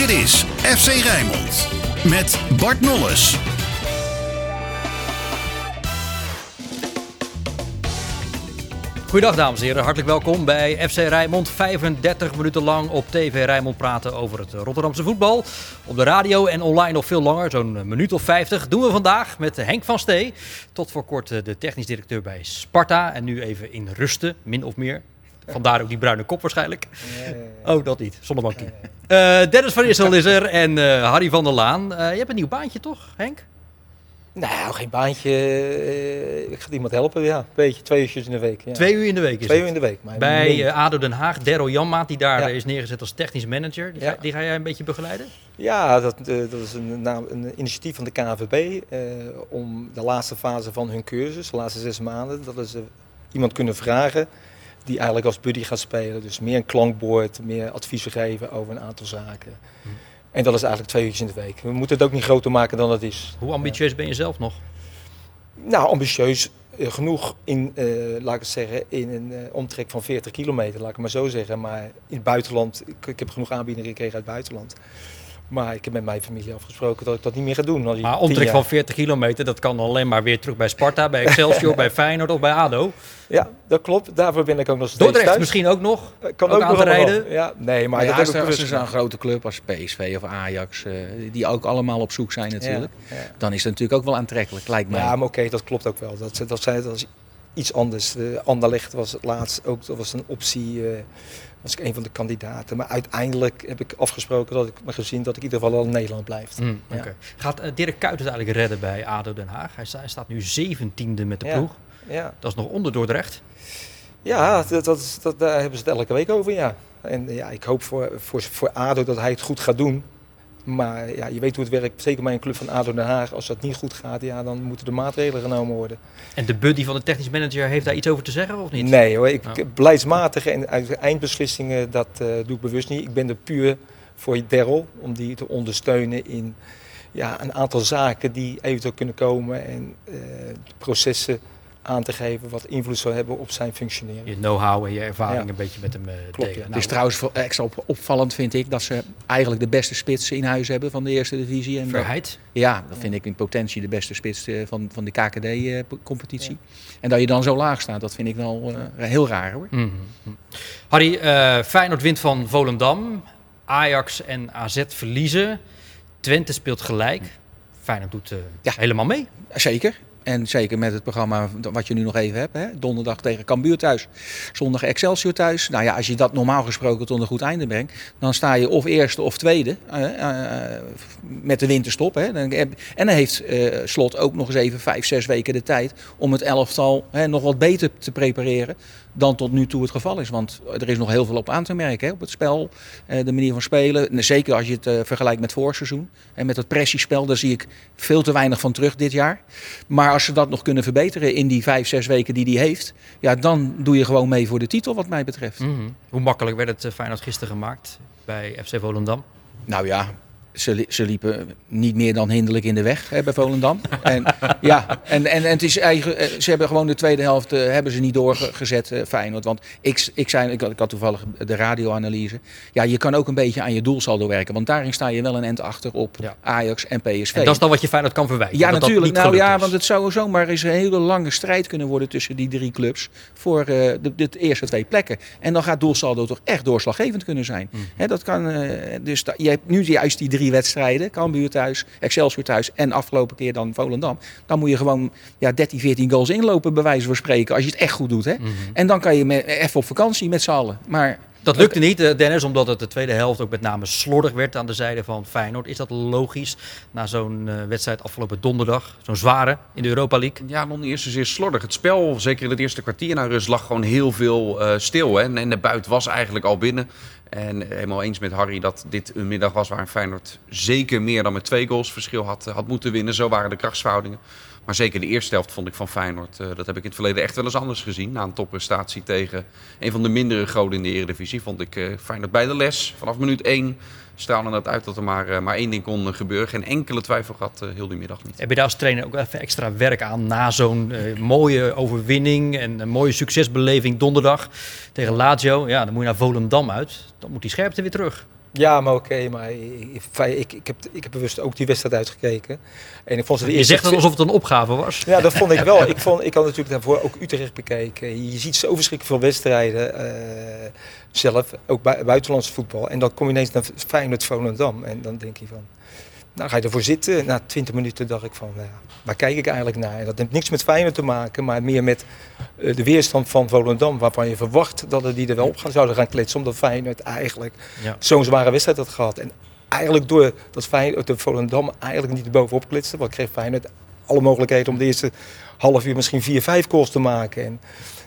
Dit is FC Rijnmond met Bart Nolles. Goedendag dames en heren, hartelijk welkom bij FC Rijnmond. 35 minuten lang op TV Rijnmond praten over het Rotterdamse voetbal. Op de radio en online nog veel langer, zo'n minuut of 50. Doen we vandaag met Henk van Stee. Tot voor kort de technisch directeur bij Sparta. En nu even in rusten, min of meer. Vandaar ook die bruine kop waarschijnlijk. Oh, dat niet, zonder bankie. Uh, Dennis van Issel is er en uh, Harry van der Laan. Uh, je hebt een nieuw baantje toch, Henk? Nou, geen baantje. Uh, ik ga iemand helpen, ja. Een beetje, twee uurtjes in de week. Ja. Twee uur in de week is Twee het. uur in de week. Maar Bij uh, ADO Den Haag, Daryl Janmaat, die daar ja. is neergezet als technisch manager. Die, ja. ga, die, ga, jij een beetje begeleiden? Ja, dat, uh, dat is een, nou, een, initiatief van de KNVB om de laatste fase van hun cursus, de laatste zes maanden, dat is iemand kunnen vragen die eigenlijk als buddy gaat spelen. Dus meer een klankbord, meer adviezen geven over een aantal zaken. Hm. En dat is eigenlijk twee uurtjes in de week. We moeten het ook niet groter maken dan het is. Hoe ambitieus ben je zelf nog? Nou, ambitieus uh, genoeg in, uh, laat ik het zeggen, in een uh, omtrek van 40 kilometer, laat ik maar zo zeggen. Maar in het buitenland, ik, ik heb genoeg aanbiedingen gekregen uit het buitenland. Maar ik heb met mijn familie afgesproken dat ik dat niet meer ga doen. Als maar omtrek van 40 kilometer, dat kan alleen maar weer terug bij Sparta, bij Excelsior, bij Feyenoord of bij ADO. Ja, dat klopt. Daarvoor ben ik ook nog steeds Dordrecht thuis. misschien ook nog? Kan ook, ook aan nog te rijden? Ja, nee, maar, maar ja, dat als, er, zo'n grote club als PSV of Ajax, uh, die ook allemaal op zoek zijn natuurlijk, Ja, ja. dan is het natuurlijk ook wel aantrekkelijk, lijkt mij. Ja, maar oké, dat klopt ook wel. Dat, dat, zijn, dat is iets anders. De Anderlecht was het laatst ook, dat was een optie. Uh, was ik een van de kandidaten. Maar uiteindelijk heb ik afgesproken dat ik mijn gezin dat ik in ieder geval al in Nederland blijf. Mm, okay. ja. Gaat uh, Dirk Kuyt het eigenlijk redden bij ADO Den Haag? Hij, sta, hij staat nu zeventiende met de Ja. ploeg. Ja, Dat is nog onder Dordrecht. ja dat, dat, dat, daar hebben ze het elke week over, ja. En ja, ik hoop voor, voor, voor ADO dat hij het goed gaat doen. Maar ja, je weet hoe het werkt, zeker bij een club van ADO Den Haag. Als dat niet goed gaat, ja, dan moeten er maatregelen genomen worden. En de buddy van de technisch manager heeft daar iets over te zeggen of niet? Nee hoor, ik, Ja. beleidsmatig en uit- eindbeslissingen, dat eh, doe ik bewust niet. Ik ben er puur voor Daryl, om die te ondersteunen in ja, een aantal zaken die eventueel kunnen komen. En eh, processen aan te geven wat invloed zou hebben op zijn functioneren. Je know-how en je ervaring Ja. een beetje met hem eh, Klopt, delen. ja. Nou, Het is trouwens extra op- opvallend, vind ik, dat ze eigenlijk de beste spits in huis hebben van de eerste divisie. En dat- Verheid. ja, dat vind ik in potentie de beste spits eh, van, van de KKD-competitie. En dat je dan zo laag staat, dat vind ik wel eh, heel raar hoor. Mhm. Harry, eh, Feyenoord wint van Volendam. Ajax en AZ verliezen. Twente speelt gelijk. Feyenoord doet eh, Ja. helemaal mee. Zeker. En zeker met het programma wat je nu nog even hebt. Hè? Donderdag tegen Cambuur thuis. Zondag Excelsior thuis. Nou ja, als je dat normaal gesproken tot een goed einde brengt. Dan sta je of eerste of tweede. eh, eh, met de winterstop. Hè? En dan heeft eh, Slot ook nog eens even vijf, zes weken de tijd. Om het elftal hè, nog wat beter te prepareren. Dan tot nu toe het geval is. Want er is nog heel veel op aan te merken. Hè? Op het spel, eh, de manier van spelen. En Zeker als je het eh, vergelijkt met vorig seizoen. En met het pressiespel, daar zie ik veel te weinig van terug dit jaar. Maar als ze dat nog kunnen verbeteren in die vijf, zes weken die hij heeft, ja, dan doe je gewoon mee voor de titel, wat mij betreft. Mhm. Hoe makkelijk werd het eh, Feyenoord gisteren gemaakt bij FC Volendam? Nou ja, ze, li- ze liepen niet meer dan hinderlijk in de weg hè, bij Volendam. en, ja, en, en, en het is eigen, eh, ze hebben gewoon de tweede helft eh, hebben ze niet doorgezet, eh, Feyenoord. Want ik, ik, zei, ik, had, ik had toevallig de radioanalyse. Ja, je kan ook een beetje aan je doelsaldo werken. Want daarin sta je wel een end achter op Ja. Ajax en PSV. En dat is dan wat je Feyenoord kan verwijten. Ja, natuurlijk. Nou ja, is. want het zou zomaar eens een hele lange strijd kunnen worden tussen die drie clubs voor de, de eerste twee plekken. En dan gaat doelsaldo toch echt doorslaggevend kunnen zijn. Mhm. Dat kan, dus da- je hebt nu juist die drie wedstrijden, Cambuur thuis, Excelsior thuis en afgelopen keer dan Volendam. Dan moet je gewoon ja, 13, 14 goals inlopen, bij wijze van spreken, als je het echt goed doet. Hè? Mhm. En dan kan je met, even op vakantie met z'n allen. Maar Dat lukte niet, eh, Dennis, omdat het de tweede helft ook met name slordig werd aan de zijde van Feyenoord. Is dat logisch na zo'n eh, wedstrijd afgelopen donderdag? Zo'n zware in de Europa League? Ja, nog niet eens zozeer slordig. Het spel, zeker in het eerste kwartier na rust, lag gewoon heel veel eh, stil. Hè? En, en de buit was eigenlijk al binnen. En helemaal eens met Harry dat dit een middag was waar Feyenoord zeker meer dan met twee goals verschil had, had moeten winnen. Zo waren de krachtsverhoudingen. Maar zeker de eerste helft vond ik van Feyenoord, eh, dat heb ik in het verleden echt wel eens anders gezien. Na een topprestatie tegen een van de mindere goden in de Eredivisie vond ik eh, Feyenoord bij de les. Vanaf minuut 1 straalde het uit dat er maar, eh, maar één ding kon eh, gebeuren. Geen enkele twijfel gehad, eh, heel die middag niet. Heb je daar als trainer ook even extra werk aan na zo'n mooie overwinning en een mooie succesbeleving donderdag tegen Lazio? Ja, dan moet je naar Volendam uit. Dan moet die scherpte weer terug. Ja, maar oké, maar ik, ik, ik, heb, ik heb bewust ook die wedstrijd uitgekeken. En ik vond ze de Je eerste zegt het alsof het een opgave was. Ja, dat vond ik wel. Ik, vond, ik had natuurlijk daarvoor ook Utrecht bekeken. Je ziet zo verschrikkelijk veel wedstrijden eh, zelf, ook bui- buitenlandse voetbal. En dan kom je ineens naar Feyenoord Volendam. En dan denk je van, nou ga je ervoor zitten. Na 20 minuten dacht ik van, nou, waar kijk ik eigenlijk naar? En dat heeft niks met Feyenoord te maken, maar meer met eh, de weerstand van Volendam. Waarvan je verwacht dat er die er wel op gaan, zouden gaan kletsen. Omdat Feyenoord eigenlijk Ja. zo'n zware wedstrijd had gehad. En eigenlijk door dat Feyenoord, de Volendam eigenlijk niet erbovenop klitste. Want kreeg Feyenoord alle mogelijkheden om de eerste half uur misschien 4-5 goals te maken. En,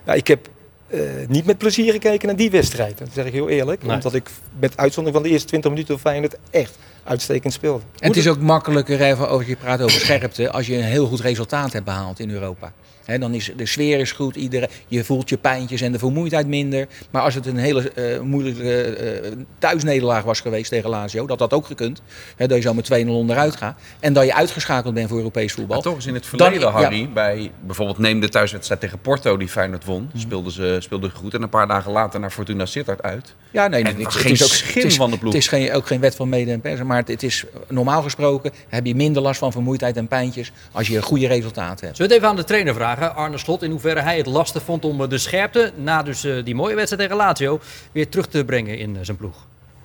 ja, ik heb eh, niet met plezier gekeken naar die wedstrijd. Dat zeg ik heel eerlijk. Nee. Omdat ik met uitzondering van de eerste 20 minuten Feyenoord echt uitstekend speelde. En het is ook makkelijker even als je praat over scherpte, als je een heel goed resultaat hebt behaald in Europa. Hè, dan is de sfeer is goed, iedereen, je voelt je pijntjes en de vermoeidheid minder. Maar als het een hele eh, moeilijke eh, thuisnederlaag was geweest tegen Lazio, dat had ook gekund. Hè, dat je zo met 2-0 onderuit gaat en dat je uitgeschakeld bent voor Europees voetbal. Maar toch is in het Dan- verleden, ja. Harry, bij bijvoorbeeld neem de thuiswedstrijd tegen Porto die Feyenoord won, speelden ze speelden ze goed en een paar dagen later naar Fortuna Sittard uit. Ja, nee, het, het geen is ook schim van de ploeg. Het is geen, ook geen wet van mede en persen, maar het, het is normaal gesproken heb je minder last van vermoeidheid en pijntjes als je goede resultaten hebt. Zullen we het even aan de trainer vragen, Arne Slot, in hoeverre hij het lastig vond om eh, de scherpte, na dus eh, die mooie wedstrijd tegen Lazio, weer terug te brengen in eh, zijn ploeg.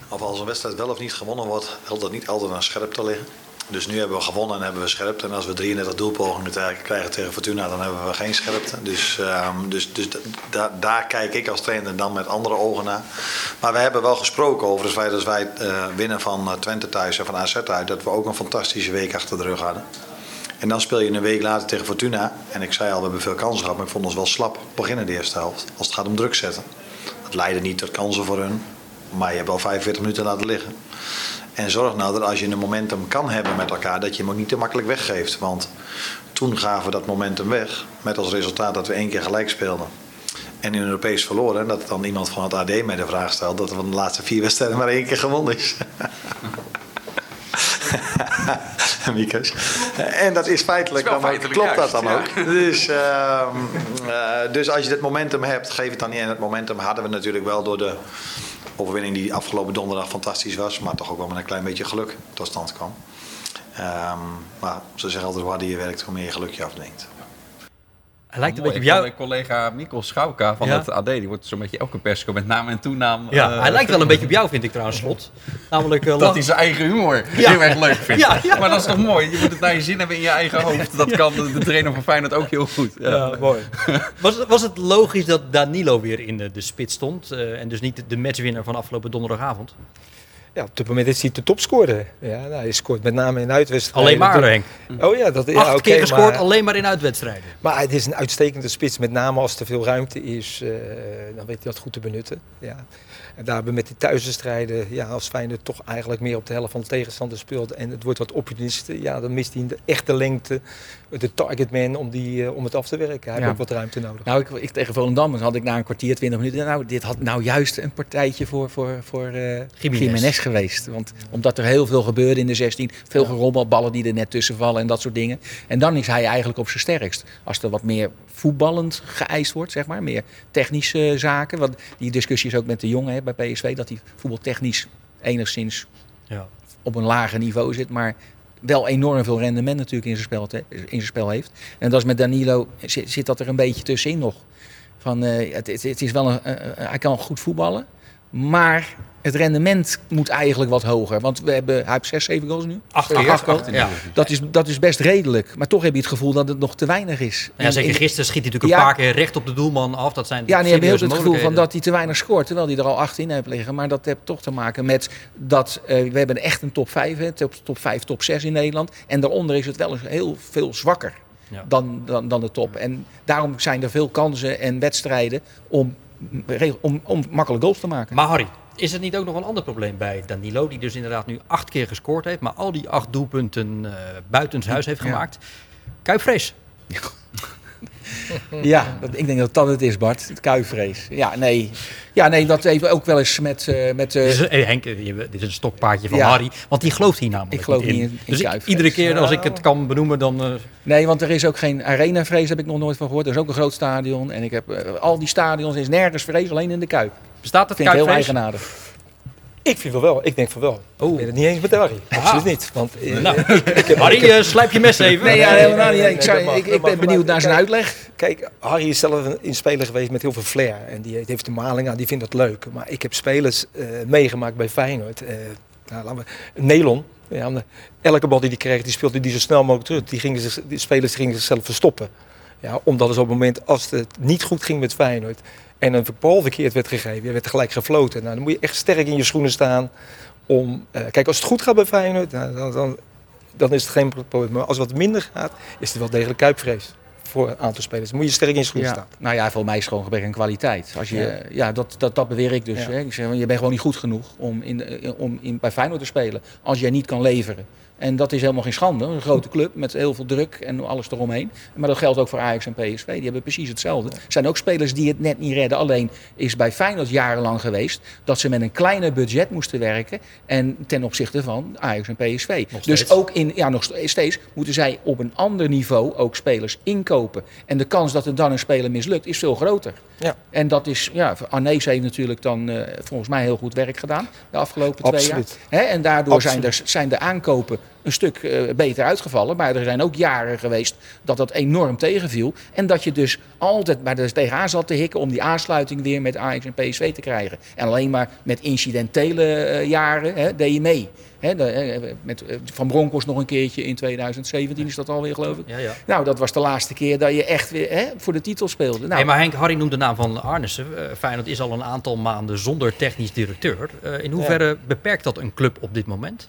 Of als een wedstrijd wel of niet gewonnen wordt, helpt dat niet altijd aan scherp te liggen. Dus nu hebben we gewonnen en hebben we scherpte. En als we 33 doelpogingen krijgen tegen Fortuna, dan hebben we geen scherpte. Dus, ehm, dus, dus da- da- daar kijk ik als trainer dan met andere ogen naar. Maar we hebben wel gesproken over het feit dat wij winnen van Twente thuis en van AZ uit. Dat we ook een fantastische week achter de rug hadden. En dan speel je een week later tegen Fortuna. En ik zei al, we hebben veel kansen gehad, maar ik vond ons wel slap beginnen de eerste helft. Als het gaat om druk zetten. Dat leidde niet tot kansen voor hun. Maar je hebt wel 45 minuten laten liggen. En zorg nou dat als je een momentum kan hebben met elkaar, dat je hem ook niet te makkelijk weggeeft. Want toen gaven we dat momentum weg. Met als resultaat dat we één keer gelijk speelden. En in Europees verloren. En dat dan iemand van het AD mij de vraag stelt dat er van de laatste vier wedstrijden maar één keer gewonnen is. Miekes. En dat is feitelijk, Dat is dan feitelijk klopt juist, dat dan ja. ook. Dus, ehm, eh, dus als je dit momentum hebt, geef het dan niet. En het momentum hadden we natuurlijk wel door de overwinning die afgelopen donderdag fantastisch was. Maar toch ook wel met een klein beetje geluk tot stand kwam. Ehm, maar ze zeggen altijd, hoe harder je werkt, hoe meer je geluk je afdwingt. Hij lijkt een Mooi, beetje op jou. Mijn collega Mikkel Schouka van Ja. het AD, die wordt zo'n beetje elke persco met naam en toenaam. Ja, eh, hij lijkt wel een beetje op jou, vind ik trouwens, Slot. Namelijk eh, Dat hij zijn eigen humor Ja. heel erg leuk vindt. Ja. Maar dat is toch mooi? Je moet het naar je zin hebben in je eigen hoofd. Dat kan de, trainer van Feyenoord ook heel goed. Ja. Mooi. Was, het- was het logisch dat Danilo weer in de, de spits stond eh, en dus niet de matchwinner van afgelopen donderdagavond? Ja, op dit moment is hij de topscorer. Ja, nou, hij scoort met name in uitwedstrijden. Alleen maar, Henk. Oh ja, dat, ja, Acht oké, keer gescoord, maar- alleen maar in uitwedstrijden. Maar het is een uitstekende spits, met name als er veel ruimte is, eh, dan weet hij dat goed te benutten. Ja. En daar hebben we met die thuiswedstrijden, ja, als Feyenoord toch eigenlijk meer op de helft van de tegenstander speelt en het wordt wat opportunisten, ja, dan mist hij de echte lengte, de targetman om, die, eh, om het af te werken. Hij Ja. heeft ook wat ruimte nodig. Nou, ik, ik tegen Volendam had ik na een kwartier, 20 minuten. Nou, dit had nou juist een partijtje voor, voor, voor eh Jiménez. Geweest. Want omdat er heel veel gebeurde in de 16, veel gerommel, ballen die er net tussen vallen en dat soort dingen. En dan is hij eigenlijk op zijn sterkst. Als er wat meer voetballend geëist wordt, zeg maar, meer technische zaken. Want die discussie is ook met de jongen hè, bij PSV, dat hij voetbaltechnisch enigszins Ja. op een lager niveau zit, maar wel enorm veel rendement natuurlijk in zijn spel, te- in zijn spel heeft. En dat is met Danilo, zit, zit dat er een beetje tussenin nog. Van, eh, het, het, het is wel een, hij kan goed voetballen, maar het rendement moet eigenlijk wat hoger. Want we hebben, hij heeft 6, 7 goals nu. Acht Eh, keer. acht goals. Acht, ja. Dat, is, dat is best redelijk. Maar toch heb je het gevoel dat het nog te weinig is. Ja, zeker En- gisteren schiet hij natuurlijk een paar keer recht op de doelman af. Dat zijn Ja, en die hebben heel het gevoel van dat hij te weinig scoort, terwijl hij er al acht in heeft liggen. Maar dat heeft toch te maken met dat eh, we hebben echt een top 5, hè, top, top 5, top 6 in Nederland. En daaronder is het wel eens heel veel zwakker Ja. dan, dan, dan de top. En daarom zijn er veel kansen en wedstrijden om, om, om makkelijk goals te maken. Maar Harry, is het niet ook nog een ander probleem bij Danilo, die dus inderdaad nu acht keer gescoord heeft, maar al die acht doelpunten eh buitenshuis heeft Ja. gemaakt? Kuipvrees. Ja, dat, ik denk dat dat het is, Bart. Het kuifvrees. Ja, nee. Ja, nee, dat even ook wel eens met... eh, met eh, Dit is, hey Henk, dit is een stokpaardje van Ja. Harry, want die gelooft hier namelijk Ik geloof niet in. in- dus ik- iedere keer als ik het kan benoemen, dan... Nee, want er is ook geen arenavrees, heb ik nog nooit van gehoord. Er is ook een groot stadion. En ik heb al die stadions is nergens vrees, alleen in de Kuip. Bestaat het Vind ik heel eigenaardig. Ik vind wel wel. Ik denk van wel. Oh. Ik ben het niet eens met Harry. Absoluut niet. Want, eh, Nou, Harry, eh, slijp je mes even. Nee, ja, helemaal niet. Ik, zou- dat ik, dat ik ben benieuwd naar zijn kijk, uitleg. Kijk, Harry is zelf een, een speler geweest met heel veel flair. En die heeft de maling aan, die vindt dat leuk. Maar ik heb spelers eh, meegemaakt bij Feyenoord. Eh nou, laten we, Nelon. Ja, elke bal die hij kreeg, die speelde die zo snel mogelijk terug. Die, gingen zich, die spelers gingen zichzelf verstoppen. Ja, omdat het op het moment, als het niet goed ging met Feyenoord... en een bal verkeerd werd gegeven, je werd gelijk gefloten. Nou, dan moet je echt sterk in je schoenen staan. Om, eh, kijk, als het goed gaat bij Feyenoord, nou, dan, dan, dan is het geen probleem. Maar als het wat minder gaat, is het wel degelijk kuipvrees voor een aantal spelers. Dan moet je sterk in je schoenen Ja. staan. Nou ja, voor mij is het gewoon gebrek aan kwaliteit. Als je, ja. Ja. dat, dat, dat beweer ik dus. Ja. Hè. Ik zeg, je bent gewoon niet goed genoeg om, in, om in, bij Feyenoord te spelen. Als jij niet kan leveren. En dat is helemaal geen schande. Een grote club met heel veel druk en alles eromheen. Maar dat geldt ook voor Ajax en PSV. Die hebben precies hetzelfde. Er zijn ook spelers die het net niet redden. Alleen is bij Feyenoord jarenlang geweest dat ze met een kleiner budget moesten werken. En ten opzichte van Ajax en PSV. Dus ook in, ja, nog steeds moeten zij op een ander niveau ook spelers inkopen. En de kans dat er dan een speler mislukt is veel groter. Ja. En dat is, ja, Arnees heeft natuurlijk dan eh, volgens mij heel goed werk gedaan de afgelopen twee jaar. Hè, en daardoor zijn, er, zijn de aankopen een stuk eh, beter uitgevallen. Maar er zijn ook jaren geweest dat dat enorm tegenviel. En dat je dus altijd maar er tegenaan zat te hikken om die aansluiting weer met Ajax en PSV te krijgen. En alleen maar met incidentele eh, jaren hè, deed je mee. Hè, de, eh, met Van Bronckhorst nog een keertje in 2017 is dat alweer geloof ik. Ja, ja. Nou, dat was de laatste keer dat je echt weer hè, voor de titel speelde. Nou, Hey, maar Henk, Harry noemt de naam van Arnissen. Eh, Feyenoord is al een aantal maanden zonder technisch directeur. In hoeverre beperkt dat een club op dit moment?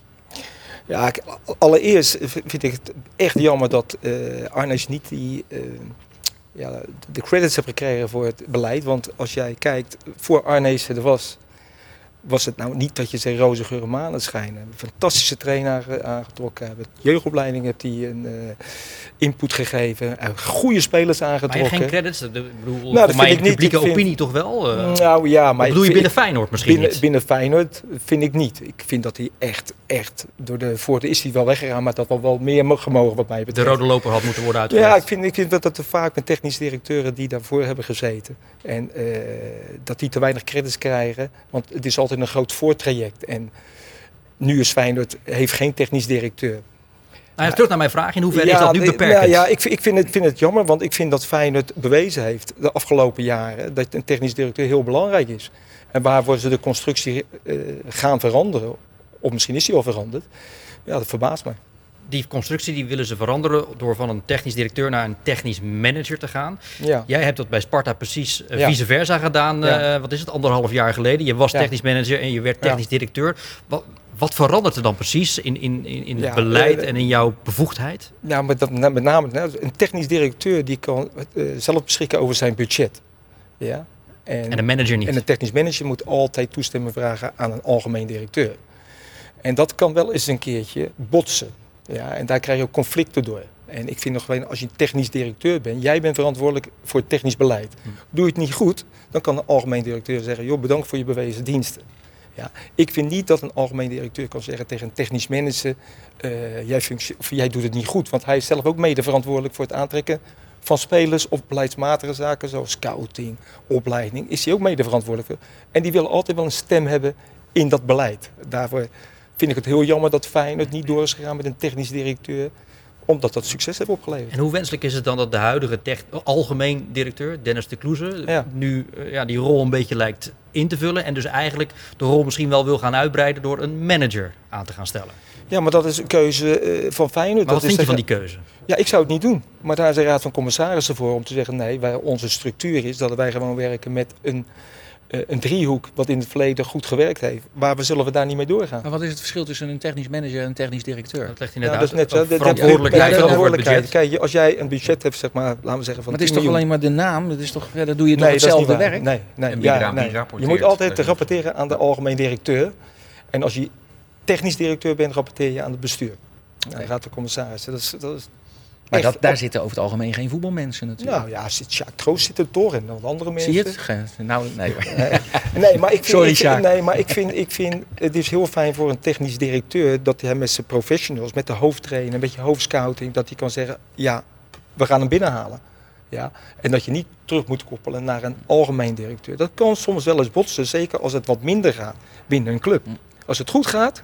Ja, allereerst vind ik het echt jammer dat eh Arnes niet die, eh, ja, de credits heeft gekregen voor het beleid. Want als jij kijkt, voor Arnes er was, was het nou niet dat je zegt roze geuren manen schijnen. Een fantastische trainer aange- aangetrokken. Met jeugdopleiding heeft hij een eh, input gegeven. Goede spelers Maar aangetrokken. geen credits? Ik bedoel, Nou, voor dat mij vind ik niet. publieke vind- opinie toch wel? Eh, nou ja, maar bedoel je binnen Feyenoord misschien binnen, niet? binnen Feyenoord vind ik niet. Ik vind dat hij echt, echt, door de is hij wel weggegaan, maar dat wel wel meer mo- gemogen wat mij De betreft. rode loper had moeten worden uitgelegd. Ja, ik vind, ik vind dat, dat er vaak met technische directeuren die daarvoor hebben gezeten. En eh, dat die te weinig credits krijgen. Want het is altijd een groot voortraject. En nu is Feyenoord, heeft geen technisch directeur. Nou, terug naar mijn vraag. In hoeverre is dat nu beperkt? nou ja, ik, vind- ik vind, het, vind het jammer, want ik vind dat Feyenoord bewezen heeft de afgelopen jaren dat een technisch directeur heel belangrijk is. En waarvoor ze de constructie eh, gaan veranderen, of misschien is die al veranderd, ja, dat verbaast mij. Die constructie die willen ze veranderen door van een technisch directeur naar een technisch manager te gaan. Ja. Jij hebt dat bij Sparta precies eh, vice versa gedaan. Eh, wat is het, anderhalf jaar geleden. Je was technisch manager en je werd technisch directeur. Wat, wat verandert er dan precies in, in, in, in het beleid eh, en in jouw bevoegdheid? Nou, met, dat, met name nou, een technisch directeur die kan zelf beschikken over zijn budget. Ja? En de manager niet. En een technisch manager moet altijd toestemming vragen aan een algemeen directeur. En dat kan wel eens een keertje botsen. Ja, en daar krijg je ook conflicten door. En ik vind nog gewoon, als je een technisch directeur bent, jij bent verantwoordelijk voor het technisch beleid. Doe je het niet goed, dan kan de algemeen directeur zeggen, joh, bedankt voor je bewezen diensten. Ja, ik vind niet dat een algemeen directeur kan zeggen tegen een technisch manager, eh, jij, of jij doet het niet goed. Want hij is zelf ook mede verantwoordelijk voor het aantrekken van spelers of beleidsmatige zaken zoals scouting, opleiding. Is hij ook mede verantwoordelijk voor. En die willen altijd wel een stem hebben in dat beleid. Daarvoor vind ik het heel jammer dat Feyenoord niet door is gegaan met een technisch directeur omdat dat succes heeft opgeleverd. En hoe wenselijk is het dan dat de huidige tech, algemeen directeur, Dennis de Kloeze, Ja. nu eh, ja, die rol een beetje lijkt in te vullen en dus eigenlijk de rol misschien wel wil gaan uitbreiden door een manager aan te gaan stellen? Ja, maar dat is een keuze eh, van Feyenoord. Maar wat dat vind je van die keuze? Ja, ik zou het niet doen. Maar daar is de Raad van Commissarissen voor om te zeggen: nee, wij, onze structuur is dat wij gewoon werken met een, een driehoek wat in het verleden goed gewerkt heeft. Waar we zullen we daar niet mee doorgaan? Maar wat is het verschil tussen een technisch manager en een technisch directeur? Dat legt hij Ja, net dat is net zo. Verantwoordelijkheid ja, over het verantwoordelijkheid. budget. Kijk, als jij een budget hebt, zeg maar, laten we zeggen van Maar het is 10 toch alleen maar de naam? Dat is toch, ja, dan doe je toch Nee, dat is niet hetzelfde werk? Nee, nee, ja, nee. Je moet altijd rapporteren aan de algemeen directeur. En als je technisch directeur bent, rapporteer je aan het bestuur. Aan de Raad van Commissarissen. Dat is, dat is Maar dat, daar op- zitten over het algemeen geen voetbalmensen natuurlijk. Nou ja, zit Jacques Troost zit er toch en wat andere mensen. Zie je het? Nou, nee. Nee, maar ik vind, Sorry, ik, nee, maar ik vind, ik vind het is heel fijn voor een technisch directeur dat hij met zijn professionals, met de hoofdtrainer, een beetje hoofdscouting, dat hij kan zeggen, ja, we gaan hem binnenhalen. Ja, en dat je niet terug moet koppelen naar een algemeen directeur. Dat kan soms wel eens botsen, zeker als het wat minder gaat binnen een club. Als het goed gaat,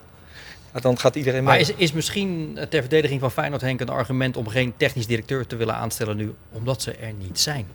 dan gaat iedereen mee. Maar is, is misschien eh, ter verdediging van Feyenoord Henk een argument om geen technisch directeur te willen aanstellen nu, omdat ze er niet zijn?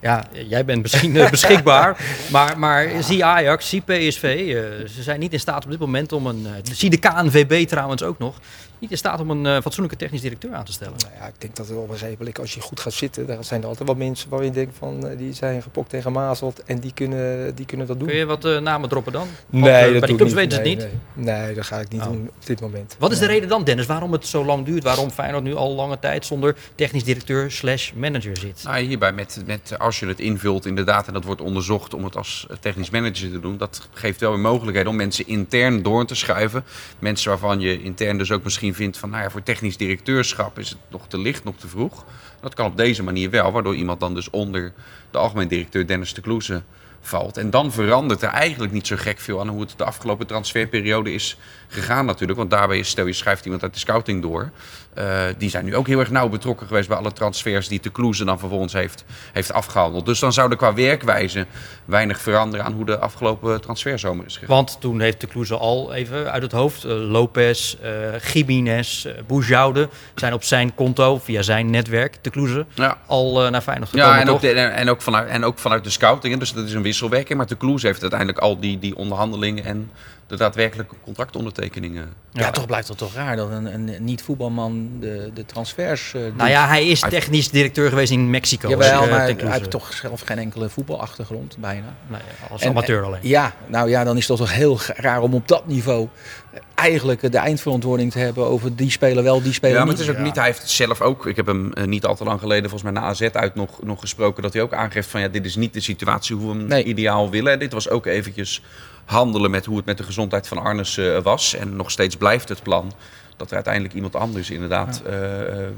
Ja, jij bent misschien eh, beschikbaar, maar, maar zie Ajax, zie PSV, eh, ze zijn niet in staat op dit moment om een, zie de KNVB trouwens ook nog, niet in staat om een eh, fatsoenlijke technisch directeur aan te stellen. Nou ja, ik denk dat het op een gegeven moment, als je goed gaat zitten, daar zijn er altijd wat mensen waar je denkt van, eh, die zijn gepokt en gemazeld en die kunnen, die kunnen dat doen. Kun je wat eh, namen droppen dan? Want, Nee, dat bij die ik clubs weten ze het niet. Nee, nee, dat ga ik niet Oh. doen op dit moment. Wat is de reden dan, Dennis, waarom het zo lang duurt? Waarom Feyenoord nu al lange tijd zonder technisch directeur slash manager zit? Nou, hierbij met, met als je het invult inderdaad en dat wordt onderzocht om het als technisch manager te doen, dat geeft wel weer mogelijkheden om mensen intern door te schuiven. Mensen waarvan je intern dus ook misschien vindt van, nou ja, voor technisch directeurschap is het nog te licht, nog te vroeg. Dat kan op deze manier wel, waardoor iemand dan dus onder de algemeen directeur Dennis de Kloeze valt. En dan verandert er eigenlijk niet zo gek veel aan hoe het de afgelopen transferperiode is gegaan natuurlijk. Want daarbij is, stel je schrijft iemand uit de scouting door. Eh, die zijn nu ook heel erg nauw betrokken geweest bij alle transfers die de Kloeze dan vervolgens heeft, heeft afgehandeld. Dus dan zou er qua werkwijze weinig veranderen aan hoe de afgelopen transferzomer is gegaan. Want toen heeft de Kloeze al even uit het hoofd. eh, Lopez, uh, Boujoude zijn op zijn konto, via zijn netwerk, de Kloeze, Ja. al naar Feyenoord gekomen. Ja, en ook, toch? de- en, en ook vanuit, en ook vanuit de scouting. Dus dat is een wisselwerking. Maar de Kloeze heeft uiteindelijk al die, die onderhandelingen en de daadwerkelijke contractondertekeningen. Ja, toch blijft het toch raar dat een, een niet-voetbalman de, de transfers eh, doet. Nou ja, hij is technisch directeur geweest in Mexico. Jawel, eh, maar ten hij heeft toch zelf geen enkele voetbalachtergrond, bijna. Nee, als En- amateur alleen. Ja, nou ja, dan is het toch heel raar om op dat niveau eh, eigenlijk de eindverantwoording te hebben over die spelen wel, die spelen Ja, maar niet. het is ook niet. Hij heeft zelf ook. Ik heb hem eh, niet al te lang geleden, volgens mij na AZ uit nog, nog gesproken. Dat hij ook aangeeft van ja, dit is niet de situatie hoe we hem Nee. ideaal willen. Dit was ook eventjes handelen met hoe het met de gezondheid van Arnes eh, was. En nog steeds blijft het plan dat er uiteindelijk iemand anders inderdaad eh, eh,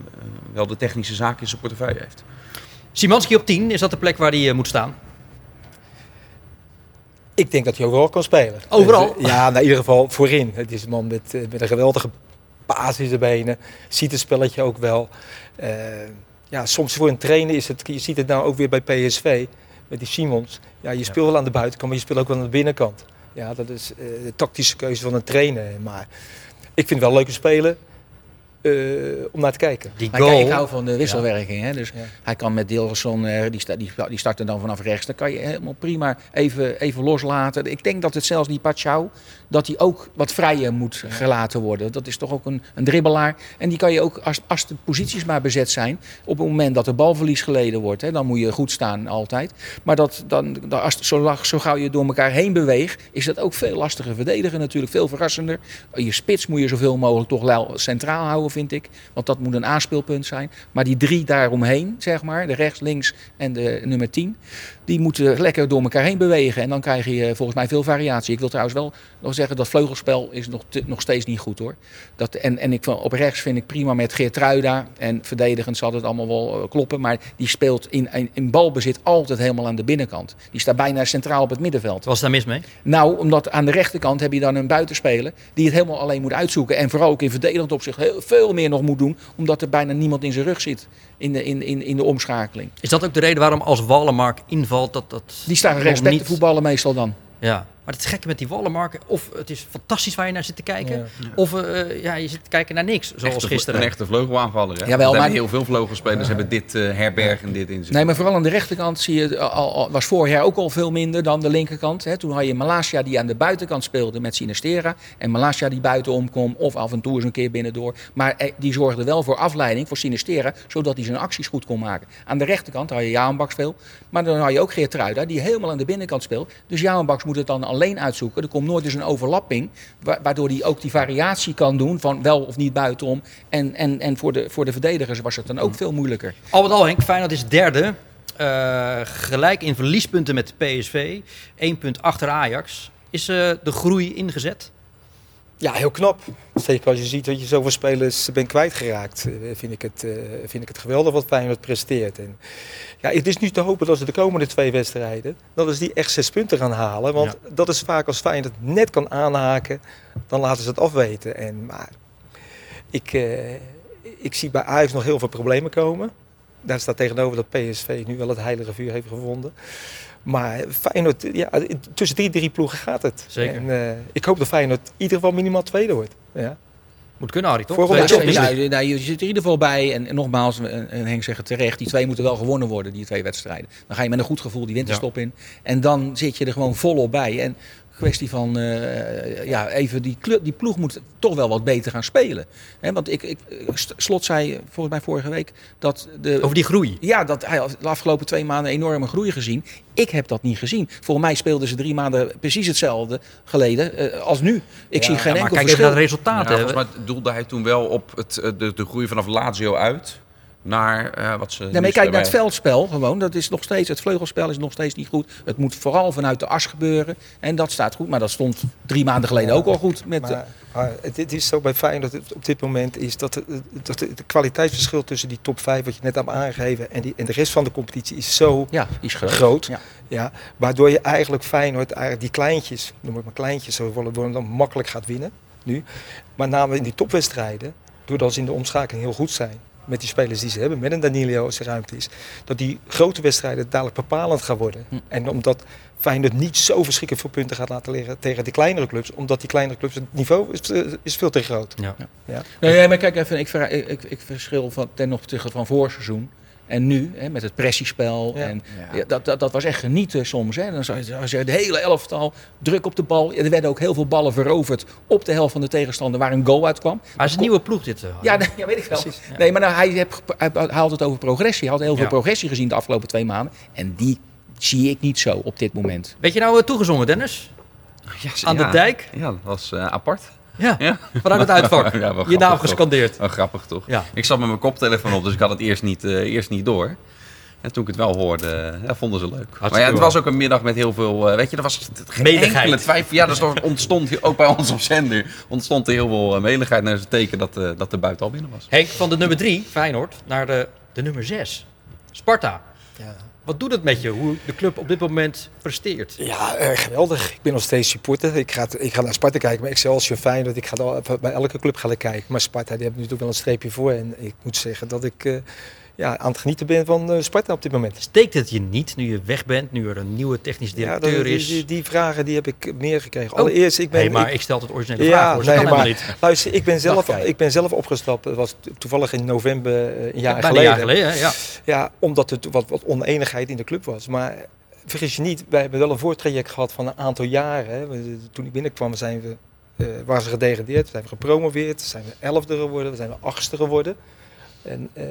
wel de technische zaken in zijn portefeuille heeft. Simanski op 10, is dat de plek waar hij moet staan? Ik denk dat hij overal kan spelen. Overal? Dus, ja, nou, in ieder geval voorin. Het is een man met, eh, met een geweldige paas in zijn benen. Ziet het spelletje ook wel. Eh, ja, soms voor een trainer is het... Je ziet het nou ook weer bij PSV. Met die Simons. Ja, je speelt wel aan de buitenkant, maar je speelt ook wel aan de binnenkant. Ja, dat is eh, de tactische keuze van een trainer. Maar ik vind het wel leuke spelen eh, om naar te kijken. Die Maar goal. kijk, ik hou van de wisselwerking. Hè? Dus Ja. hij kan met Dilson, eh, die, sta, die, die starten dan vanaf rechts. Dan kan je helemaal prima even, even loslaten. Ik denk dat het zelfs die Pachau, dat hij ook wat vrijer moet gelaten worden. Dat is toch ook een, een dribbelaar. En die kan je ook, als, als de posities maar bezet zijn, op het moment dat er balverlies geleden wordt, hè, dan moet je goed staan altijd. Maar dat, dan, dan, als, zo, lag- zo gauw je door elkaar heen beweegt, is dat ook veel lastiger verdedigen natuurlijk. Veel verrassender. Je spits moet je zoveel mogelijk toch centraal houden, vind ik. Want dat moet een aanspeelpunt zijn. Maar die drie daaromheen, zeg maar, de rechts, links en de nummer 10, die moeten lekker door elkaar heen bewegen. En dan krijg je eh, volgens mij veel variatie. Ik wil trouwens wel nog zeggen, dat vleugelspel is nog, te- nog steeds niet goed hoor. Dat, en en ik, op rechts vind ik prima met Geertruida. En verdedigend zal het allemaal wel eh, kloppen. Maar die speelt in, in, in balbezit altijd helemaal aan de binnenkant. Die staat bijna centraal op het middenveld. Was daar mis mee? Nou, omdat aan de rechterkant heb je dan een buitenspeler die het helemaal alleen moet uitzoeken. En vooral ook in verdedigend opzicht heel veel meer nog moet doen. Omdat er bijna niemand in zijn rug zit in de, in, in, in de omschakeling. Is dat ook de reden waarom als Wallenmark invalt dat dat... Die staan respect niet- te voetballen meestal dan. Ja, maar het gekke met die Wallenmark, of het is fantastisch waar je naar zit te kijken, Ja. of eh, ja, je zit te kijken naar niks, zoals Echte- gisteren. Een echte vleugelaanvaller. Hè? Jawel, maar- Heel veel vleugelspelers hebben dit eh herberg en dit in zich. Nee, maar vooral aan de rechterkant zie je, al, al- was vorig jaar ook al veel minder dan de linkerkant. Hè. Toen had je Malasia die aan de buitenkant speelde met Sinistera. En Malasia die buitenom kwam of af en toe eens een keer binnendoor. Maar eh, die zorgde wel voor afleiding voor Sinistera, zodat hij zijn acties goed kon maken. Aan de rechterkant had je Jaanbaks veel. Maar dan had je ook Geertruida die helemaal aan de binnenkant speelt. Dus Jaanbaks moet het dan alleen uitzoeken. Er komt nooit eens een overlapping, wa- waardoor hij ook die variatie kan doen van wel of niet buitenom. En, en, en voor, de, voor de verdedigers was het dan ook veel moeilijker. Al met al, Henk, Feyenoord is derde. Eh, gelijk in verliespunten met PSV. Eén punt achter Ajax. Is eh, de groei ingezet? Ja, heel knap. Zeker als je ziet dat je zoveel spelers bent kwijtgeraakt, eh, vind ik het, eh, vind ik het geweldig wat Feyenoord presteert. En ja, het is nu te hopen dat ze de komende twee wedstrijden, dat ze die echt zes punten gaan halen. Want dat is vaak als Feyenoord net kan aanhaken, dan laten ze het afweten. En, maar ik, eh, ik zie bij Ajax nog heel veel problemen komen. Daar staat tegenover dat PSV nu wel het heilige vuur heeft gevonden. Maar Feyenoord, ja, tussen die drie ploegen gaat het. Zeker. En, eh, ik hoop dat Feyenoord in ieder geval minimaal tweede wordt. Ja. Moet kunnen, Harry, toch? Voor Ja, ja, nou, je zit er in ieder geval bij. En, en nogmaals, en, en Henk zegt het terecht, die twee moeten wel gewonnen worden, die twee wedstrijden. Dan ga je met een goed gevoel die winterstop in. En dan zit je er gewoon volop bij. En kwestie van, eh, ja, even die, klu- die ploeg moet toch wel wat beter gaan spelen. Hè, want ik, ik, Slot zei volgens mij vorige week dat de... Over die groei. Ja, dat hij had de afgelopen twee maanden enorme groei gezien. Ik heb dat niet gezien. Volgens mij speelden ze drie maanden precies hetzelfde geleden eh, als nu. Ik zie geen maar enkel kijk even verschil. naar de Ja, resultaten. volgens mij doelde hij toen wel op het, eh, de, de groei vanaf Lazio uit naar eh, wat ze. Nee, nu maar je kijkt naar het veldspel gewoon. Dat is nog steeds, het vleugelspel is nog steeds niet goed. Het moet vooral vanuit de as gebeuren. En dat staat goed. Maar dat stond drie maanden geleden ook al goed. Met, Maar, maar het, het is zo bij Feyenoord het- op dit moment is dat, het, dat het kwaliteitsverschil tussen die top 5, wat je net hebt aangegeven, en, die, en de rest van de competitie is zo ja, is groot. groot. Ja. Ja, waardoor je eigenlijk Feyenoord, eigenlijk die kleintjes, noem het maar kleintjes, zo worden dan makkelijk gaat winnen nu. Maar namelijk in die topwedstrijden, doordat ze in de omschakeling heel goed zijn, met die spelers die ze hebben, met een Danilo als er ruimte is, dat die grote wedstrijden dadelijk bepalend gaan worden. Hm. En omdat Feyenoord niet zo verschrikkelijk veel punten gaat laten liggen tegen die kleinere clubs, omdat die kleinere clubs, het niveau is, eh, is veel te groot. Ja. Ja. Nee, nee, maar kijk even, ik, ik, ik verschil van, ten opzichte van voorseizoen. En nu, hè, met het pressiespel. Ja. En, ja, dat, dat, dat was echt genieten soms. Hè. Dan zag je, de hele elftal druk op de bal. Ja, er werden ook heel veel ballen veroverd op de helft van de tegenstander waar een goal uitkwam. Maar het is een nieuwe ploeg dit. eh. Ja, nee, ja weet ik wel. Nee, maar nou, hij, heb, hij haalt het over progressie. Hij had heel veel Ja. progressie gezien de afgelopen twee maanden. En die zie ik niet zo op dit moment. Weet je nou eh, toegezongen, Dennis? Ja, Aan de dijk? Ja, dat was eh, apart. Ja, Ja. vanuit het uitvak. Ja, Je naam toch? gescandeerd. Wel grappig toch? Ja. Ik zat met mijn koptelefoon op, dus ik had het eerst niet, eh, eerst niet door. En toen ik het wel hoorde, eh, ja, vonden ze leuk. maar ja, het was ook een middag met heel veel, eh, weet je, er was geen Meligheid. enkele twijfel. Ja, dat is- ontstond hier ook bij ons op zender, ontstond er heel veel uh, meligheid. naar het teken dat, eh, dat de buiten al binnen was. Henk, van de nummer 3, Feyenoord, naar de, de nummer 6, Sparta. Ja. Wat doet het met je, hoe de club op dit moment presteert? Ja, eh, geweldig. Ik ben nog steeds supporter. Ik ga, ik ga naar Sparta kijken, maar Excelsior Feyenoord. Ik ga al, bij elke club gaan kijken. Maar Sparta, die hebben natuurlijk wel een streepje voor. En ik moet zeggen dat ik eh, ja, aan het genieten ben van eh, Sparta op dit moment. Steekt het je niet nu je weg bent, nu er een nieuwe technisch Ja, directeur dat- die, is? die, die vragen die heb ik meer gekregen. Oh. Allereerst, ik ben... nee, maar ik- ik stel het originele Ja, vraag nee, maar- niet. luister, ik ben, zelf, ik ben zelf opgestapt. Was to- toevallig in november eh, een jaar Bijna een geleden. jaar geleden, ja. Ja, omdat er wat, wat oneenigheid in de club was. Maar vergis je niet, wij hebben wel een voortraject gehad van een aantal jaren. Hè. Toen ik binnenkwam zijn we, eh, waren ze gedegradeerd, zijn we gepromoveerd, zijn we elfde geworden, zijn we achtste geworden. En eh,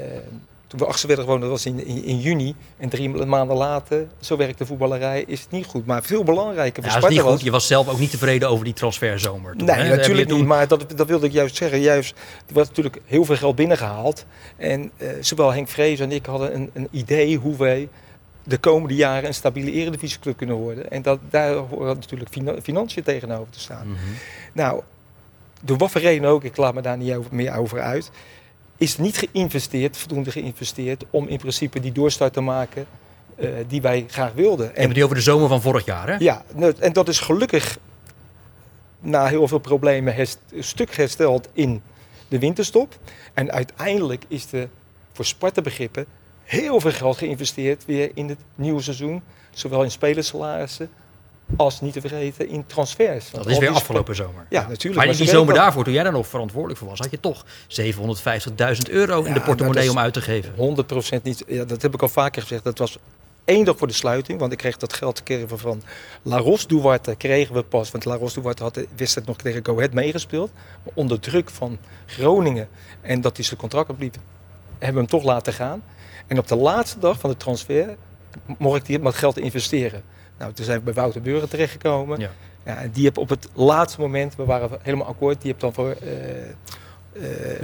toen we achtste werden geworden, dat was in, in, in juni. En drie maanden later, zo werkt de voetballerij, is het niet goed. Maar veel belangrijker Ja, voor niet Sparta goed. Je was zelf ook niet tevreden over die transferzomer. toen, Nee, hè? Natuurlijk toen- niet. Maar dat, dat wilde ik juist zeggen. Juist, er was natuurlijk heel veel geld binnengehaald. En eh, zowel Henk Vrees en ik hadden een, een idee hoe wij de komende jaren een stabiele eredivisieclub kunnen worden. En dat, daar horen natuurlijk fina- financiën tegenover te staan. Mhm. Nou, door wat voor reden ook, ik laat me daar niet over, meer over uit, is niet geïnvesteerd, voldoende geïnvesteerd om in principe die doorstart te maken eh, die wij graag wilden. Het nu over de zomer van vorig jaar, hè? Ja, nou, en dat is gelukkig na heel veel problemen herst- stuk hersteld in de winterstop. En uiteindelijk is er voor Sparta begrippen heel veel geld geïnvesteerd weer in het nieuwe seizoen. Zowel in spelersalarissen als niet te vergeten in transfers. Want Dat is weer afgelopen zomer. Ja, natuurlijk, Maar die zomer daarvoor, toen jij daar nog verantwoordelijk voor was, had je toch 750.000 euro in de portemonnee om uit te geven. 100% niet. Ja, dat heb ik al vaker gezegd. Dat was één dag voor de sluiting. Want ik kreeg dat geld we van La Ros Duarte. Kregen we pas. Want La Ros Duarte had de wedstrijd nog tegen Go Ahead meegespeeld. Maar onder druk van Groningen. En dat is zijn contract opliep. Hebben we hem toch laten gaan. En op de laatste dag van de transfer mocht ik die, dat geld investeren. Nou, toen zijn we bij Wouter Burger terechtgekomen. Ja. Ja, en die heb op het laatste moment, we waren helemaal akkoord, die heb dan voor, eh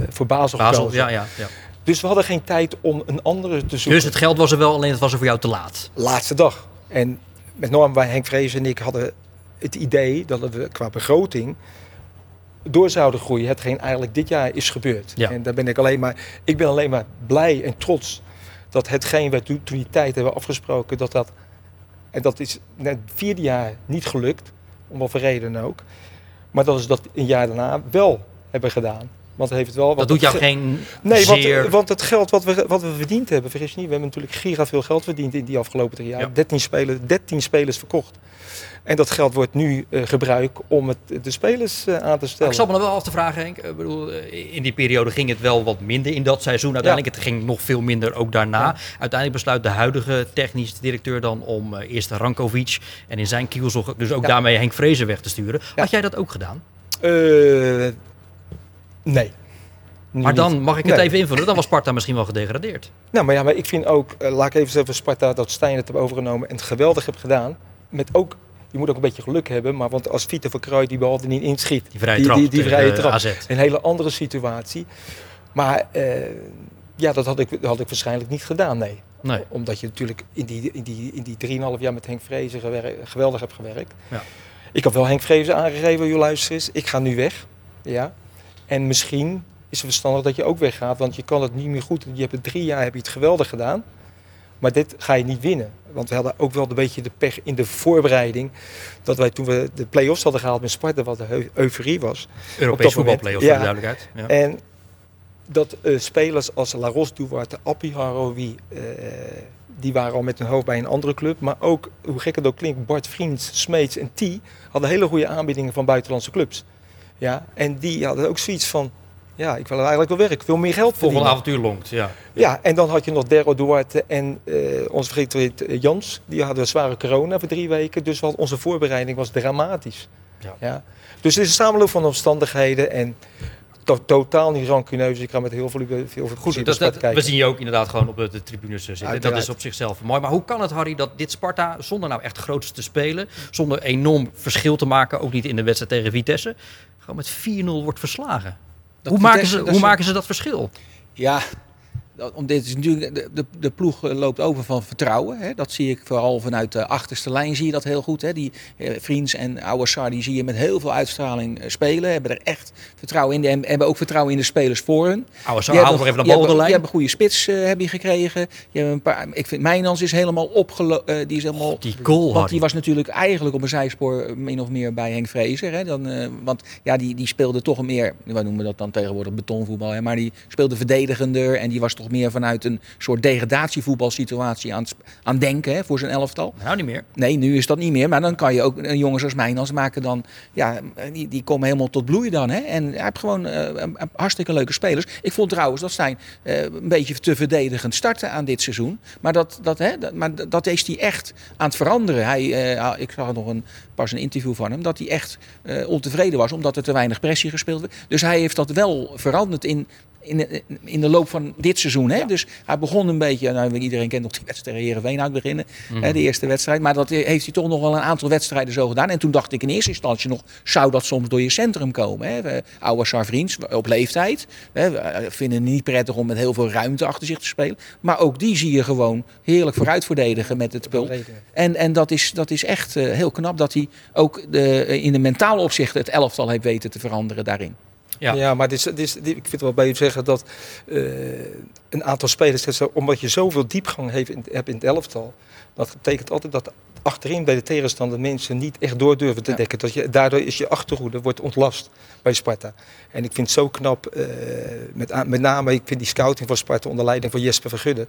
voor Basel, Basel, gekozen. ja, ja, ja. Dus we hadden geen tijd om een andere te zoeken. Dus het geld was er wel, alleen het was er voor jou te laat. Laatste dag. En met name bij Henk Vrees en ik hadden het idee dat we qua begroting door zouden groeien. Hetgeen eigenlijk dit jaar is gebeurd. Ja. En daar ben ik alleen maar, ik ben alleen maar blij en trots dat hetgeen we toen toen die tijd hebben afgesproken, dat dat, en dat is net het vierde jaar niet gelukt, om wat voor reden ook. Maar dat is dat een jaar daarna wel hebben gedaan. Want heeft wel. Dat want doet jou geen Nee, want, zeer... want het geld wat we, wat we verdiend hebben, vergis je niet, we hebben natuurlijk giga veel geld verdiend in die afgelopen drie jaar. Ja. 13, spelers, 13 spelers verkocht. En dat geld wordt nu eh, gebruikt om het, de spelers eh, aan te Maar stellen. ik zat me nog wel af te vragen, Henk. Ik bedoel, eh, in die periode ging het wel wat minder in dat seizoen. Uiteindelijk, het ging nog veel minder ook daarna. Ja. Uiteindelijk besluit de huidige technisch directeur dan om eh, eerst Rankovic en in zijn kielzog dus ook daarmee Henk Vrezen weg te sturen. Had jij dat ook gedaan? Nee. Maar niet. dan mag ik het Nee. even invullen. Dan was Sparta misschien wel gedegradeerd. Nou, maar ja, maar ik vind ook, eh, laat ik even zeggen, Sparta dat Stijn het heeft overgenomen en het geweldig heeft gedaan. Met ook, je moet ook een beetje geluk hebben, maar want als Vito van Kruij die bal er niet inschiet, Die vrije die, trap die, vrije trap, AZ. een hele andere situatie. Maar eh, ja, dat had, ik, dat had ik waarschijnlijk niet gedaan, nee. Nee. Omdat je natuurlijk in die, in die, in die 3,5 jaar met Henk Vrezen geweldig hebt gewerkt. Ja. Ik heb wel Henk Vrezen aangegeven, joh luister eens, ik ga nu weg. Ja. En misschien is het verstandig dat je ook weggaat, want je kan het niet meer goed. Je hebt het drie jaar heb je het geweldig gedaan, maar dit ga je niet winnen. Want we hadden ook wel een beetje de pech in de voorbereiding. Dat wij toen we de play-offs hadden gehaald met Sparta, wat de eu- euforie was. Europees dat voetbalplay-offs, moment, voor de ja. duidelijkheid. Ja. En dat eh, spelers als Laros Duarte, Appie Haroui, eh die waren al met hun hoofd bij een andere club. Maar ook, hoe gek het ook klinkt, Bart Vriends, Smeets en T hadden hele goede aanbiedingen van buitenlandse clubs. Ja, en die hadden ook zoiets van, ja, ik wil eigenlijk wel werk, ik wil meer geld verdienen. avontuur longt, ja. Ja, en dan had je nog Dero Duarte en eh onze vriend eh, Jans. Die hadden een zware corona voor drie weken. Dus wat, onze voorbereiding was dramatisch. Ja. Ja. Dus het is een samenloop van omstandigheden. En to- totaal niet rancuneus. Ik ga met heel veel, heel veel Goed, plezier dat, kijken. we zien je ook inderdaad gewoon op de, tribunes eh, zitten. Dat is op zichzelf mooi. Maar hoe kan het, Harry, dat dit Sparta, zonder nou echt groots te spelen, zonder enorm verschil te maken, ook niet in de wedstrijd tegen Vitesse, gewoon met 4-0 wordt verslagen? Dat Hoe, maken ze, dat hoe maken ze dat verschil? Ja, dat- om dit is natuurlijk, de, de, de ploeg eh, loopt over van vertrouwen. Hè. Dat zie ik vooral vanuit de achterste lijn zie je dat heel goed. Hè. Die eh, Vriends en Ouassar die zie je met heel veel uitstraling eh, spelen. Hebben er echt vertrouwen in. Die hebben- hebben ook vertrouwen in de spelers voor hun. Oude Die Saar, haal hebben- nog even de bal de hebben- lijn. Die hebben een goede spits eh, heb je gekregen. Die hebben een paar, ik vind Mijnans is helemaal opgelopen. die is helemaal Die goal, want die was natuurlijk eigenlijk op een zijspoor min of meer bij Henk Vrezer. Hè? Dan, want ja, die, die speelde toch meer, wij noemen dat dan tegenwoordig betonvoetbal. Hè? Maar die speelde verdedigender en die was toch meer vanuit een soort degradatievoetbalsituatie aan, aan denken hè, voor zijn elftal. Nou, niet meer. Nee, nu is dat niet meer. Maar dan kan je ook een jongens als Mijnans maken dan... Ja, die, die komen helemaal tot bloei dan. Hè? En hij heeft gewoon eh, hartstikke leuke spelers. Ik vond trouwens dat Stijn eh, een beetje te verdedigend starten aan dit seizoen. Maar dat, dat, hè, dat, maar dat- is hij echt aan het veranderen. Hij, eh, ik zag nog een, pas een interview van hem... dat hij echt ontevreden was omdat er te weinig pressie gespeeld werd. Dus hij heeft dat wel veranderd in... In de, in de loop van dit seizoen. Hè? Dus hij begon een beetje. Nou, iedereen kent nog die wedstrijd tegen Heerenveen uit beginnen. Hè, de eerste wedstrijd. Maar dat heeft hij toch nog wel een aantal wedstrijden zo gedaan. En toen dacht ik in eerste instantie nog. Zou dat soms door je centrum komen? Hè? Oude Sarvriends op leeftijd. Hè? we, eh, vinden het niet prettig om met heel veel ruimte achter zich te spelen. Maar ook die zie je gewoon heerlijk vooruit verdedigen met het spul. En, en dat, is, dat is echt eh, heel knap dat hij ook de, in de mentale opzicht het elftal heeft weten te veranderen daarin. Ja. Ja, maar dit is, dit is, dit- ik vind het wel bij je zeggen dat eh, een aantal spelers, omdat je zoveel diepgang heeft in, hebt in het elftal, dat betekent altijd dat achterin bij de tegenstander mensen niet echt door durven te Ja. dekken. Dat je, daardoor is je achterhoede wordt ontlast bij Sparta. En ik vind het zo knap, eh, met, met name ik vind die scouting van Sparta onder leiding van Jesper Vergudde.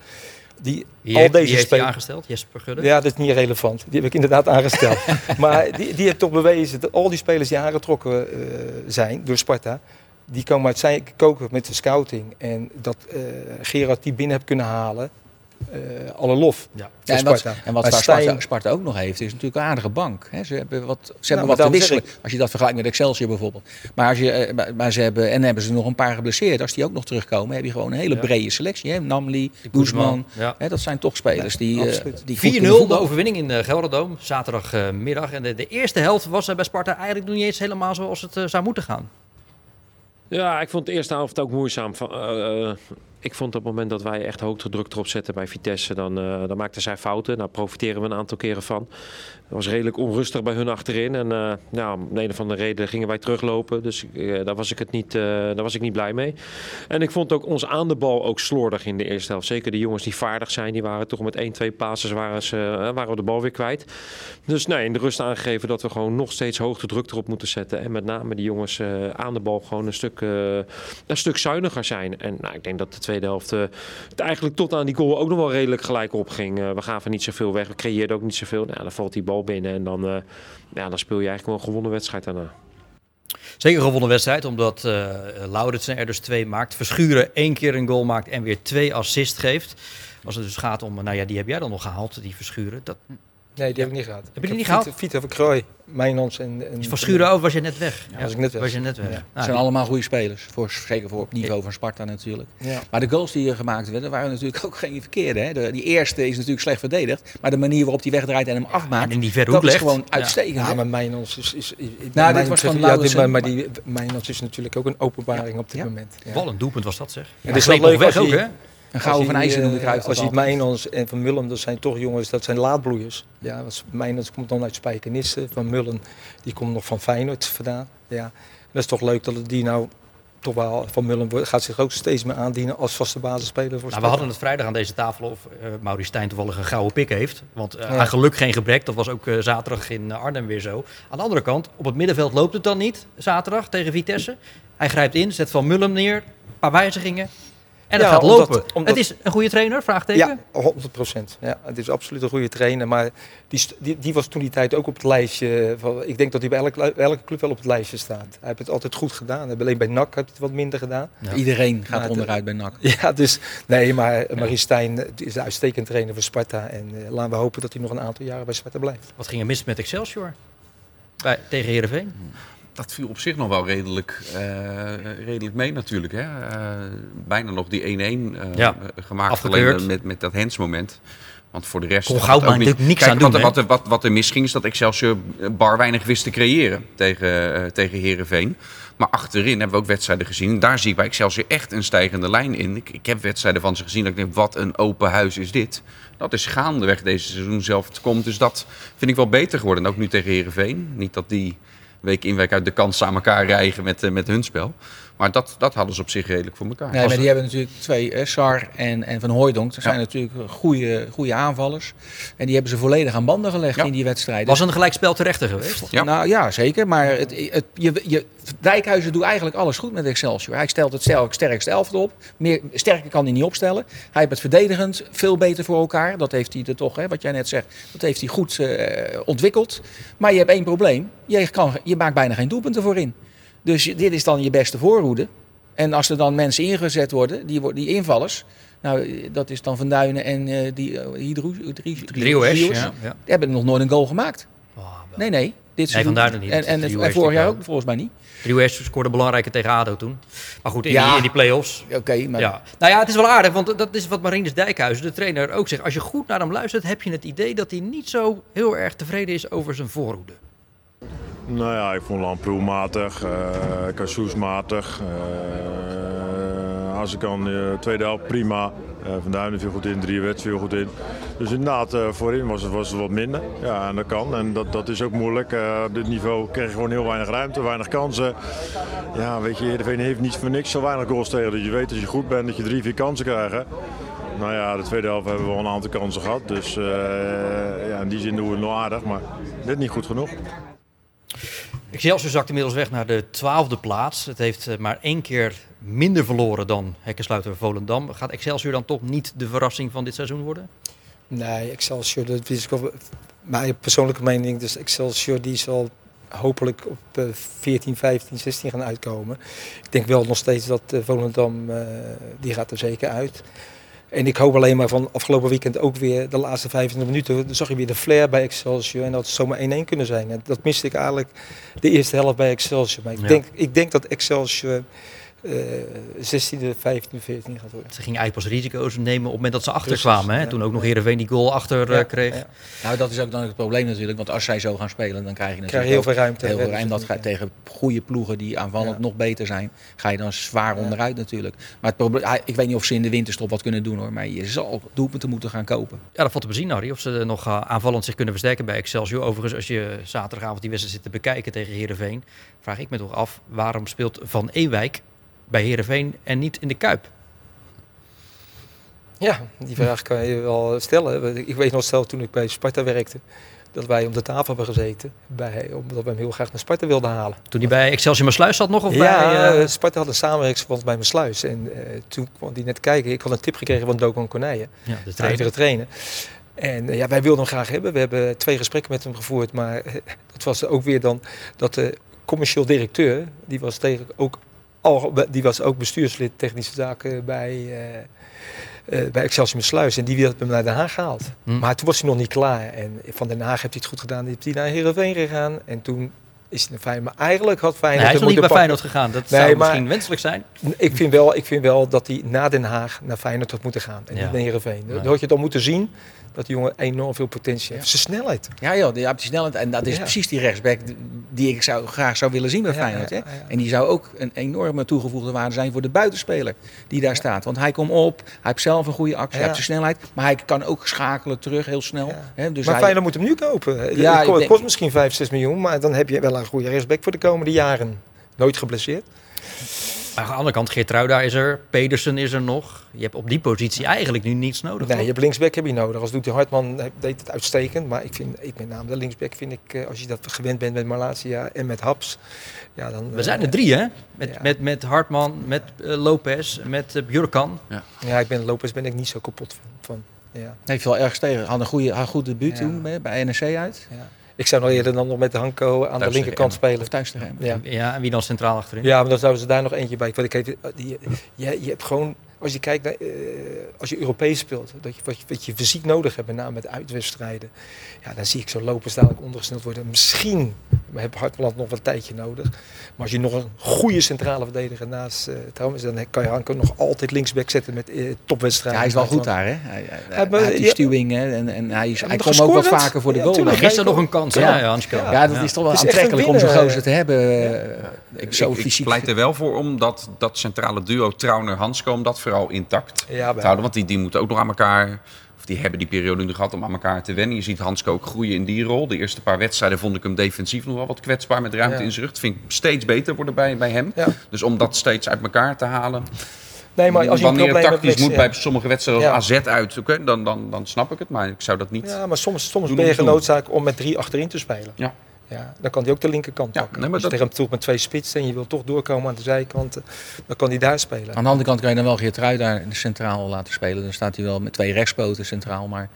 Die al heeft, deze die aangesteld? Jesper Gudde? Ja, dat is niet relevant. Die heb ik inderdaad aangesteld. maar die, die heeft toch bewezen dat al die spelers die aangetrokken eh, zijn door Sparta, die komen uit zijn koken met de scouting. En dat eh, Gerard die binnen heeft kunnen halen, eh, alle lof. Ja. en wat, Sparta. en wat Sparta, Stijn- Sparta ook nog heeft, is natuurlijk een aardige bank. Hè. Ze hebben wat, ze maar hebben wat te wisselen. Als je dat vergelijkt met Excelsior bijvoorbeeld. Maar, als je, eh, maar- maar ze hebben, en hebben ze nog een paar geblesseerd. Als die ook nog terugkomen, heb je gewoon een hele Ja. brede selectie. Hè. Namli, Guzman, ja. Dat zijn toch spelers die, eh, absoluut. die goed 4-0 kunnen de overwinning in de Gelderdoom, zaterdagmiddag. En de, de eerste helft was er bij Sparta eigenlijk nog niet eens helemaal zoals het zou moeten gaan. Ja, ik vond de eerste helft ook moeizaam. Van, ik vond op het moment dat wij echt hoogte druk erop zetten bij Vitesse, dan, uh, dan maakten zij fouten. Daar profiteren we een aantal keren van. Het was redelijk onrustig bij hun achterin. En uh, nou, om een of andere reden gingen wij teruglopen. Dus uh, daar, was ik het niet, daar was ik niet blij mee. En ik vond ook ons aan de bal ook slordig in de eerste helft. Zeker de jongens die vaardig zijn, die waren toch met 1, 2 passes waren, ze, waren we de bal weer kwijt. Dus nee, in de rust aangegeven dat we gewoon nog steeds hoogte druk erop moeten zetten. En met name die jongens aan de bal gewoon een stuk, een stuk zuiniger zijn. En nou, ik denk dat de tweede helft uh, het eigenlijk tot aan die goal ook nog wel redelijk gelijk opging. Uh, we gaven niet zoveel weg, we creëerden ook niet zoveel. Nou, dan valt die bal binnen en dan, uh, ja, dan speel je eigenlijk wel een gewonnen wedstrijd daarna. Zeker een gewonnen wedstrijd, omdat uh, Lauritsen er dus twee maakt. Verschuren één keer een goal maakt en weer twee assist geeft. Als het dus gaat om, nou ja, die heb jij dan nog gehaald, die Verschuren. Dat, Nee, die heb ik niet gehad. Heb je die ik niet gehaald? Vita van Krooi, Mijnons en... en Van Schuren over was je net weg. Ja, was ik net weg. Was je net weg. Ja. Nou, Het zijn allemaal goede spelers. Voor, zeker voor op niveau van Sparta natuurlijk. Ja. Maar de goals die hier gemaakt werden, waren natuurlijk ook geen verkeerde. Hè? De, die eerste is natuurlijk slecht verdedigd. Maar de manier waarop hij wegdraait en hem afmaakt, en in die verre dat is gewoon uitstekend. Ja, hè? maar Mijnons is... is, is Nou, dit was van maar, die Mijnons is natuurlijk ook een openbaring op dit Ja. moment. Ja. Wat een doelpunt was dat zeg. het is wel leuk weg als ook hij- Een gouden van IJzer noemde eh, Cruijff Als je altijd. Mijnons en Van Mullen, dat zijn toch jongens, dat zijn laadbloeiers. Ja, als Mijnons komt dan uit Spijkenisse. Van Mullen, die komt nog van Feyenoord vandaan. Ja. Dat is toch leuk dat het die nou toch wel, Van Mullen gaat zich ook steeds meer aandienen als vaste basisspeler voor Nou, we hadden het vrijdag aan deze tafel of uh, Maurice Stijn toevallig een gouden pik heeft. Want eh, Ja. aan geluk geen gebrek. Dat was ook eh, zaterdag in eh, Arnhem weer zo. Aan de andere kant, op het middenveld loopt het dan niet zaterdag tegen Vitesse. Hij grijpt in, zet Van Mullen neer, een paar wijzigingen. En het Ja, gaat lopen. omdat- Het is een goede trainer, vraagteken. Ja, 100 procent. Ja, het is absoluut een goede trainer. Maar die, die, die was toen die tijd ook op het lijstje. Van, ik denk dat hij bij elke, elke club wel op het lijstje staat. Hij heeft het altijd goed gedaan. Alleen bij NAC heeft hij het wat minder gedaan. Ja. Iedereen gaat Maar onderuit bij NAC. Ja, dus nee, maar Marie Stijn eh, is een uitstekend trainer voor Sparta. En eh, laten we hopen dat hij nog een aantal jaren bij Sparta blijft. Wat ging er mis met Excelsior? Bij, tegen Heerenveen? Dat viel op zich nog wel redelijk, eh, redelijk mee natuurlijk. Hè? Eh, bijna nog die 1-1 eh, Ja, gemaakt afgekeurd. alleen met, met dat hensmoment. Want voor de rest... Kon Goudman niks Kijk, aan wat, doen, Wat, wat, wat er misging is dat Excelsior bar weinig wist te creëren tegen, tegen Herenveen. Maar achterin hebben we ook wedstrijden gezien. Daar zie ik bij Excelsior echt een stijgende lijn in. Ik, ik heb wedstrijden van ze gezien dat ik denk, wat een open huis is dit. Dat is gaandeweg deze seizoen zelf te komt. Dus dat vind ik wel beter geworden. En ook nu tegen Herenveen. Niet dat die week in week uit de kans aan elkaar rijgen met, eh, met hun spel. Maar dat, dat hadden ze op zich redelijk voor elkaar. Nee, maar die hebben natuurlijk twee, hè, Sar en, en Van Hooijdonk. Dat zijn Ja. natuurlijk goede, goede aanvallers. En die hebben ze volledig aan banden gelegd Ja. in die wedstrijden. Was een gelijkspel terechter geweest? Ja. Nou ja, zeker. Maar het, het, je, je, Dijkhuizen doet eigenlijk alles goed met Excelsior. Hij stelt het sterk, sterkste elftal op. Meer, sterker kan hij niet opstellen. Hij heeft het verdedigend veel beter voor elkaar. Dat heeft hij er toch, hè, wat jij net zegt, dat heeft hij goed eh, ontwikkeld. Maar je hebt één probleem. Je, kan, je maakt bijna geen doelpunten voorin. Dus dit is dan je beste voorhoede. En als er dan mensen ingezet worden, die, die invallers. Nou, dat is dan Van Duinen en eh, die uh, Hydro, Drie- Driehoes, Driehoes. ja. ja. Die hebben nog nooit een goal gemaakt. Oh. Nee, nee. Dit Van Duinen niet. En, en, vorig jaar ook volgens mij niet. Driehoes scoorde belangrijke tegen ADO toen. Maar goed, in, Ja. die, in die play-offs. Oké, maar Ja. Nou ja, het is wel aardig, want dat is wat Marinus Dijkhuizen, de trainer, ook zegt. Als je goed naar hem luistert, heb je het idee dat hij niet zo heel erg tevreden is over zijn voorhoede. Nou ja, ik vond Lamproe matig, uh, matig. Uh, als ik kan, de tweede helft prima. Uh, Van Duinen viel goed in, drie werd viel goed in. Dus inderdaad, uh, voorin was het, was het wat minder. Ja, en dat kan. En dat, dat is ook moeilijk. Uh, op dit niveau kreeg je gewoon heel weinig ruimte, weinig kansen. Ja, weet je, Heerenveen heeft niet voor niks zo weinig goals tegen. Dat je weet als je goed bent dat je drie, vier kansen krijgt. Nou ja, de tweede helft hebben we wel een aantal kansen gehad. Dus uh, ja, in die zin doen we het nog aardig, maar net niet goed genoeg. Excelsior zakt inmiddels weg naar de twaalfde plaats. Het heeft eh, maar één keer minder verloren dan Hekkensluiter Volendam. Gaat Excelsior dan toch niet de verrassing van dit seizoen worden? Nee, Excelsior, dat is mijn persoonlijke mening. Dus Excelsior die zal hopelijk op uh, 14, 15, 16 gaan uitkomen. Ik denk wel nog steeds dat uh, Volendam, uh, die gaat er zeker uit. En ik hoop alleen maar van afgelopen weekend ook weer de laatste 25 minuten. Dan zag je weer de flair bij Excelsior en dat het zomaar 1-1 kunnen zijn. En dat miste ik eigenlijk de eerste helft bij Excelsior. Maar ik, Ja. denk, ik denk dat Excelsior 16e, 15e, 14e gaat worden. Ze gingen eigenlijk pas risico's nemen op het moment dat ze achterkwamen. Hè? ja. Toen ook nog Heerenveen die goal achter eh, Ja, kreeg. ja. Nou, dat is ook dan het probleem natuurlijk. Want als zij zo gaan spelen, dan krijg je natuurlijk heel veel ruimte. heel veel ruimte. Dat gaat tegen goede ploegen die aanvallend Ja. nog beter zijn, ga je dan zwaar Ja. onderuit natuurlijk. Maar het probleem, ik weet niet of ze in de winterstop wat kunnen doen hoor. Maar je zal doelpunten moeten gaan kopen. Ja, dat valt te bezien, Harry. Of ze nog eh, aanvallend zich kunnen versterken bij Excelsior. Overigens, als je zaterdagavond die wedstrijd zit te bekijken tegen Heerenveen... vraag ik me toch af, waarom speelt Van Ewijk bij Heerenveen en niet in de Kuip? Ja, die vraag kan je wel stellen. Ik weet nog zelf toen ik bij Sparta werkte, dat wij om de tafel hebben gezeten, bij, omdat we hem heel graag naar Sparta wilden halen. Toen hij bij Excelsior Maassluis zat nog? Of ja, bij, eh, Sparta had een samenwerkingsverband bij mijn sluis. En eh, toen kwam die net kijken. Ik had een tip gekregen van Dokan Konijnen, ja, de trainer. trainer. En eh, ja, wij wilden hem graag hebben. We hebben twee gesprekken met hem gevoerd. Maar dat was ook weer dan dat de commercieel directeur, die was, tegen, ook, al, die was ook bestuurslid technische zaken bij, eh, eh, bij Excelsior Sluis. En die had hem naar Den Haag gehaald. Hm. Maar toen was hij nog niet klaar. En van Den Haag heeft hij het goed gedaan. Die is hij naar Heerenveen gegaan. En toen is. Maar eigenlijk had Nee, Feyenoord... hij is nog niet bij Feyenoord gegaan. Dat Nee, zou maar- misschien wenselijk zijn. ik vind, wel, ik vind wel dat hij na Den Haag naar Feyenoord had moeten gaan. En Ja. niet naar Heerenveen. Nee. Dan had je dan moeten zien dat die jongen enorm veel potentie heeft. Zijn snelheid. Ja, joh, die, die snelheid. En dat is Ja. precies die rechtsback die ik zou, graag zou willen zien bij Ja, Feyenoord. ja, hè. ja, ja. En die zou ook een enorme toegevoegde waarde zijn voor de buitenspeler die daar staat. Want hij komt op, hij heeft zelf een goede actie, hij heeft zijn snelheid. Maar hij kan ook schakelen terug heel snel. Hè, dus maar hij, Feyenoord moet hem nu kopen. Het Ja, kost- het denk- kost misschien 5, 6 miljoen. Maar dan heb je wel een goede rechtsback voor de komende jaren. Nooit geblesseerd. Maar aan de andere kant, Geertruida is er, Pedersen is er nog. Je hebt op die positie eigenlijk nu niets nodig. Nee, toch? je hebt linksback heb je nodig. Als doet die Hartman eh, deed het uitstekend. Maar ik vind, ik met name de linksback vind ik, eh, als je dat gewend bent met Malasia en met Haps. Ja, dan, We zijn eh, er drie, hè? Met, Ja. met, met Hartman, met Lopez, met uh, Bjurkan. Ja, ik ben Lopez ben ik niet zo kapot van. van ja, heeft wel ergens tegen. Had een, goede, had een goed debuut Ja. toen bij NEC uit. ja. Ik zou nog eerder dan nog met de Hanko aan de linkerkant spelen. Of thuis tegen hem. Ja. Ja, en wie dan centraal achterin? Ja, maar dan zouden ze daar nog eentje bij. Want ik weet, eh, die, je, je hebt gewoon, als je kijkt naar, eh, als je Europees speelt, dat je, wat, je, wat je fysiek nodig hebt, met name met uitwedstrijden. Ja, dan zie ik zo lopen dadelijk ondergesneld worden. Misschien heeft Hartland nog wat tijdje nodig. Maar als je nog een goede centrale verdediger naast uh, trouwens, dan kan je Hanko nog altijd linksback zetten met uh, Ja, topwedstrijden. hij is wel goed daar, hè? Hij, hij, hij, maar- hij heeft die ja. stuwing hè, en, en hij, is, Ja, hij komt ook wat gescoord? vaker voor de Ja, goal. dan. Gisteren nog een kans, hè, Ja. ja. Hansko. Ja, Ja, dat is toch wel is aantrekkelijk een om zo'n gozer te hebben. eh, Ik, zo ik, ik fysiek. pleit er wel voor om dat, dat centrale duo Trauner-Hansko, om dat vooral intact Ja, te houden. Want die, die moeten ook nog aan elkaar, of die hebben die periode nu gehad om aan elkaar te wennen. Je ziet Hansko ook groeien in die rol. De eerste paar wedstrijden vond ik hem defensief nog wel wat kwetsbaar met ruimte Ja. in zijn rug. Vind ik steeds beter worden bij, bij hem. Ja. Dus om dat steeds uit elkaar te halen. Nee, maar als je Wanneer het tactisch met- moet ja. bij sommige wedstrijden als. AZ uit, dan, dan, dan snap ik het. Maar ik zou dat niet... Ja, maar soms, soms ben je genoodzaakt om met drie achterin te spelen. Ja. Ja, dan kan hij ook de linkerkant Ja, pakken. nee, maar Als je dat- tegen hem toch met twee spitsen en je wil toch doorkomen aan de zijkanten, dan kan hij daar spelen. Aan de andere kant kan je dan wel Geertrui daar centraal laten spelen. Dan staat hij wel met twee rechtspoten centraal. Maar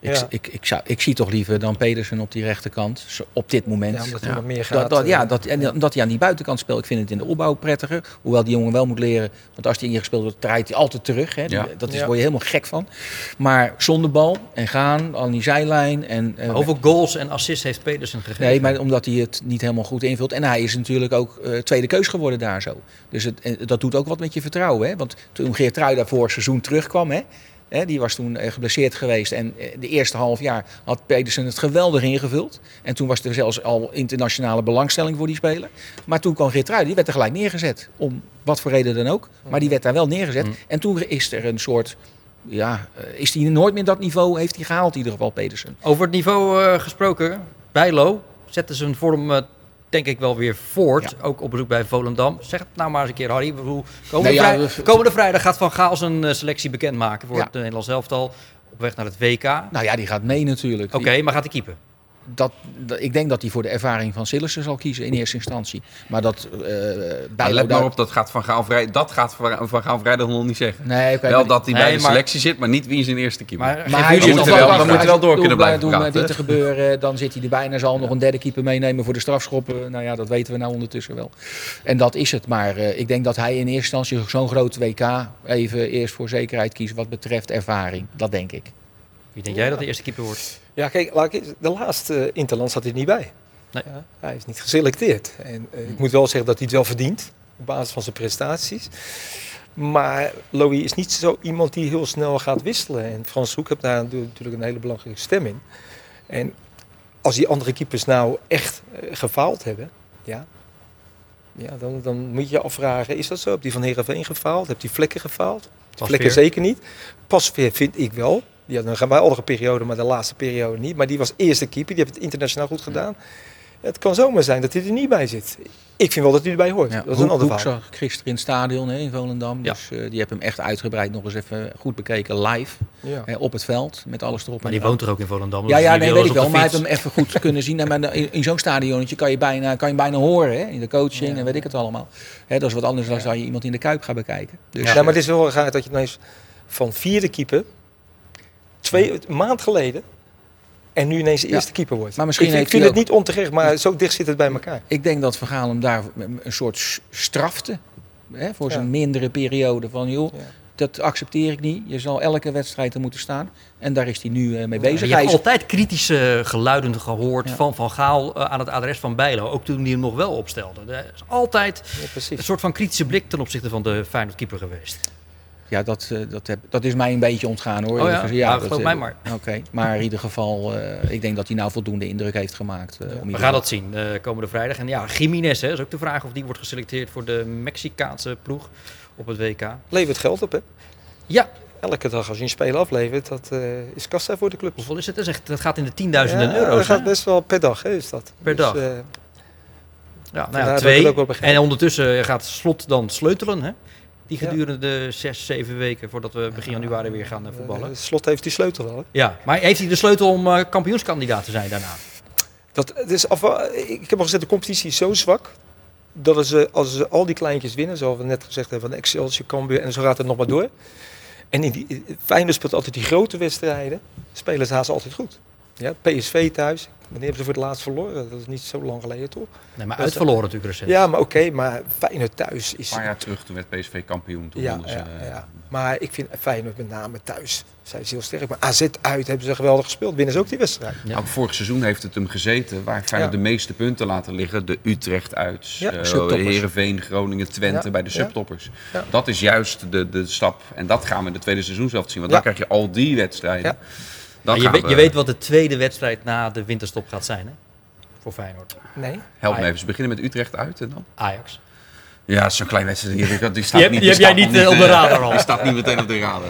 ik, Ja. ik, ik, zou, ik zie toch liever dan Pedersen op die rechterkant. Op dit moment. Ja, omdat hij Ja. meer gaat. Dat, dat, ja, eh, dat, en omdat hij aan die buitenkant speelt. Ik vind het in de opbouw prettiger. Hoewel die jongen wel moet leren. Want als hij ingespeeld wordt, draait hij altijd terug. Hè. Ja. Dat is, Ja. word je helemaal gek van. Maar zonder bal en gaan aan die zijlijn. En, eh, Hoeveel goals en assists heeft Pedersen gegeven? Nee, maar omdat hij het niet helemaal goed invult. En hij is natuurlijk ook eh, tweede keus geworden daar zo. Dus het, en dat doet ook wat met je vertrouwen. Hè? Want toen Geertrui daar voor seizoen terugkwam... Hè, hè, die was toen eh, geblesseerd geweest. En eh, de eerste half jaar had Pedersen het geweldig ingevuld. En toen was er zelfs al internationale belangstelling voor die speler. Maar toen kwam Geertrui, die werd er gelijk neergezet. Om wat voor reden dan ook. Maar die werd daar wel neergezet. Mm. En toen is er een soort... Ja, eh, is hij nooit meer dat niveau heeft hij gehaald in ieder geval, Pedersen. Over het niveau eh, gesproken, Bijlo zette zijn vorm eh, denk ik wel weer voort. Ook op bezoek bij Volendam. Zeg het nou maar eens een keer, Harry. Bedoel, Komende, Nee, ja, vrij- we- komende vrijdag gaat Van Gaal zijn eh, selectie bekendmaken voor Ja. het Nederlands elftal. Op weg naar het WK. Oké, Nou ja, die gaat mee natuurlijk. Die- maar gaat hij keeper? Dat, dat- ik denk dat hij voor de ervaring van Sillissen zal kiezen in eerste instantie. Maar dat eh Bijlo let maar op, dat gaat Van Gaal, vrij, dat gaat Van Van Gaal vrijdag nog niet zeggen. Nee, wel dat hij Nee, bij de maar- selectie zit, maar niet wie is zijn eerste keeper. Maar, Maar hij nog wel- wel- we moeten wel door Doen kunnen we- blijven doen praten. dit te gebeuren, dan zit hij er bijna zal nog een derde keeper meenemen voor de strafschoppen. Nou ja, dat weten we nou ondertussen wel. En dat is het. Maar eh, ik denk dat hij in eerste instantie zo'n groot WK even eerst voor zekerheid kiest wat betreft ervaring. Dat denk ik. Wie denk jij dat de eerste keeper wordt? Ja, kijk, laat ik, de laatste Interland zat hij niet bij. Nee. Ja, hij is niet geselecteerd. En eh, ik moet wel zeggen dat hij het wel verdient. op basis van zijn prestaties. Maar Louis is niet zo iemand die heel snel gaat wisselen. En Frans Hoek heeft daar natuurlijk een hele belangrijke stem in. En als die andere keepers nou echt eh, gefaald hebben, ja, ja, dan, dan moet je je afvragen, is dat zo? Heb die van Heerenveen gefaald? Heb die Vlekken gefaald? Vlekken zeker niet. Pasveer vind ik wel. Ja, dan gaan wij andere periode, maar de laatste periode niet. Maar die was eerste keeper, die heeft het internationaal goed gedaan. Het kan zomaar zijn dat hij er niet bij zit. Ik vind wel dat hij erbij hoort. Ja, dat is een ander verhaal. zag gisteren in het stadion hè, in Volendam. Ja. Dus eh, die hebben hem echt uitgebreid nog eens even goed bekeken live. Ja. hè, op het veld, met alles erop Maar en die woont er ook in Volendam. Ja, dus ja, nee, weet ik wel. Maar hij heeft hem even goed kunnen zien. En maar in, in zo'n stadionnetje kan je bijna, kan je bijna horen. Hè? In de coaching Ja. en weet ik het allemaal. Hè, dat is wat anders dan als je iemand in de kuip gaat bekijken. Dus, Ja, eh, maar het is wel raar dat je ineens van vierde keeper, twee, een maand geleden, en nu ineens de Ja. eerste keeper wordt. Maar misschien ik, ik vind het niet onterecht, maar zo dicht zit het bij elkaar. Ik denk dat Vergaal hem daar een soort strafte. Hè, voor Ja. zijn mindere periode. Van joh, Ja. dat accepteer ik niet. Je zal elke wedstrijd er moeten staan. En daar is hij nu eh, mee bezig. je Hij hebt is- altijd kritische geluiden gehoord Ja. van Van Gaal eh, aan het adres van Bijlo. Ook toen hij hem nog wel opstelde. Er is altijd Ja, een soort van kritische blik ten opzichte van de Feyenoord keeper geweest. Ja, dat, eh, dat, heb, dat is mij een beetje ontgaan hoor. Oh ja? Nou, dat, geloof eh, mij maar. Oké, maar in ieder geval, eh, ik denk dat hij nou voldoende indruk heeft gemaakt. eh, om We gaan dat zien eh, komende vrijdag. En ja, Jiménez hè, is ook de vraag of die wordt geselecteerd voor de Mexicaanse ploeg op het WK. Levert geld op, hè? Ja, Elke dag als je een speler aflevert, dat eh, is kassa voor de club. hoeveel is het? Dat, is echt, dat gaat in de tienduizenden Ja, euro's. Dat gaat best wel per dag, hè, is dat. Per dag. eh, Ja, nou ja, twee. En ondertussen gaat Slot dan sleutelen. Hè? Die gedurende zes, zeven weken voordat we begin januari weer gaan eh, voetballen. eh, Slot heeft die sleutel wel. Hè? Ja, maar heeft hij de sleutel om eh, kampioenskandidaat te zijn daarna? Dat, het is af, ik heb al gezegd, de competitie is zo zwak. Dat als ze, als ze al die kleintjes winnen, zoals we net gezegd hebben, van Excelsior, Cambuur en zo gaat het nog maar door. En in die, Feyenoord speelt altijd die grote wedstrijden. Spelen ze haast altijd goed. Ja, PSV thuis. Wanneer hebben ze voor het laatst verloren? Dat is niet zo lang geleden, toch? Nee, maar uitverloren natuurlijk recent. Ja, maar oké, maar Feyenoord thuis Een is... paar jaar terug toen werd PSV kampioen. Toen Ja, ze, ja, eh, ja. Maar ik vind Feyenoord met name thuis, zijn ze heel sterk. Maar AZ uit hebben ze geweldig gespeeld. Winnen ze ook die wedstrijd. Ja. Ook vorig seizoen heeft het hem gezeten waar Feyenoord Ja. de meeste punten laten liggen. De Utrecht uit, Ja, eh. Heerenveen, Groningen, Twente Ja, bij de subtoppers. Ja. Dat is juist de, de stap. En dat gaan we in de tweede seizoen zelf zien. Want Ja. dan krijg je al die wedstrijden. Dan je, gaan weet, we- je weet wat de tweede wedstrijd na de winterstop gaat zijn, hè? Voor Feyenoord. Nee? Help me even. Ze beginnen met Utrecht uit en dan? Ajax. Ja, zo'n klein wedstrijd. Die, die staat niet, die heb staat jij niet, eh, op de eh, radar al. Die staat niet meteen op de radar.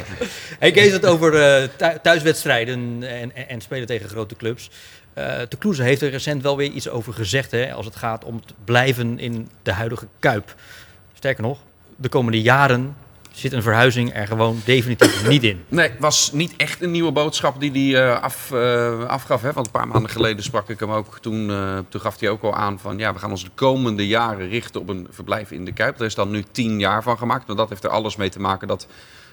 Hey, Kees, het over eh, thu- thuiswedstrijden en, en, en spelen tegen grote clubs. Eh de Kloeze heeft er recent wel weer iets over gezegd, hè, als het gaat om het blijven in de huidige Kuip. Sterker nog, de komende jaren zit een verhuizing er gewoon definitief niet in. Nee, was niet echt een nieuwe boodschap die hij eh, af, eh, afgaf. Hè? Want een paar maanden geleden sprak ik hem ook. Toen, eh, toen gaf hij ook al aan van ja, we gaan ons de komende jaren richten op een verblijf in de Kuip. Daar is dan nu tien jaar van gemaakt. Maar dat heeft er alles mee te maken dat.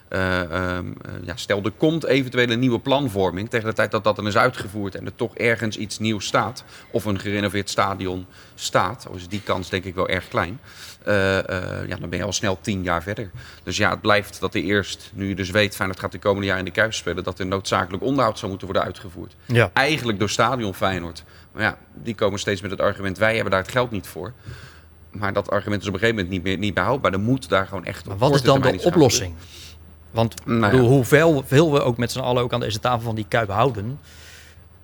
Eh, ehm, eh, ja, stel, er komt eventueel een nieuwe planvorming. Tegen de tijd dat dat dan is uitgevoerd en er toch ergens iets nieuws staat. Of een gerenoveerd stadion staat. Is die kans denk ik wel erg klein. eh, ja, dan ben je al snel tien jaar verder. Dus ja, het blijft dat er eerst, nu je dus weet, Feyenoord gaat de komende jaar in de Kuip spelen, dat er noodzakelijk onderhoud zou moeten worden uitgevoerd. Ja. Eigenlijk door Stadion Feyenoord. Maar ja, die komen steeds met het argument, wij hebben daar het geld niet voor. Maar dat argument is op een gegeven moment niet meer niet behoudbaar. Er moet daar gewoon echt Maar op wat is dan de oplossing? Want Nou ja. hoeveel veel we ook met z'n allen ook aan deze tafel van die Kuip houden,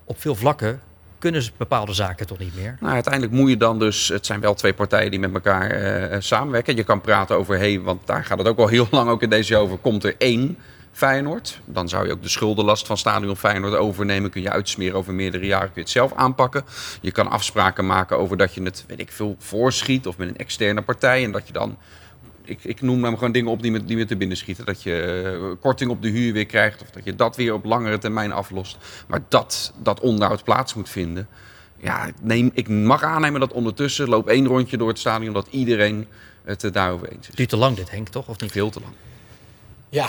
op veel vlakken kunnen ze bepaalde zaken toch niet meer. Nou, uiteindelijk moet je dan dus, het zijn wel twee partijen die met elkaar eh, samenwerken. Je kan praten over, hey, want daar gaat het ook al heel lang ook in deze over, komt er één Feyenoord. Dan zou je ook de schuldenlast van Stadion Feyenoord overnemen. Kun je uitsmeren over meerdere jaren, kun je het zelf aanpakken. Je kan afspraken maken over dat je het, weet ik veel, voorschiet of met een externe partij. En dat je dan, ik, ik noem dan gewoon dingen op die me, die me te binnen schieten. Dat je eh, korting op de huur weer krijgt of dat je dat weer op langere termijn aflost. Maar dat, dat onderhoud plaats moet vinden. Ja, ik neem, ik mag aannemen dat ondertussen loop één rondje door het stadion dat iedereen het er daarover eens is. Duurt te lang dit, Henk, toch? Of niet? Veel te lang. Ja,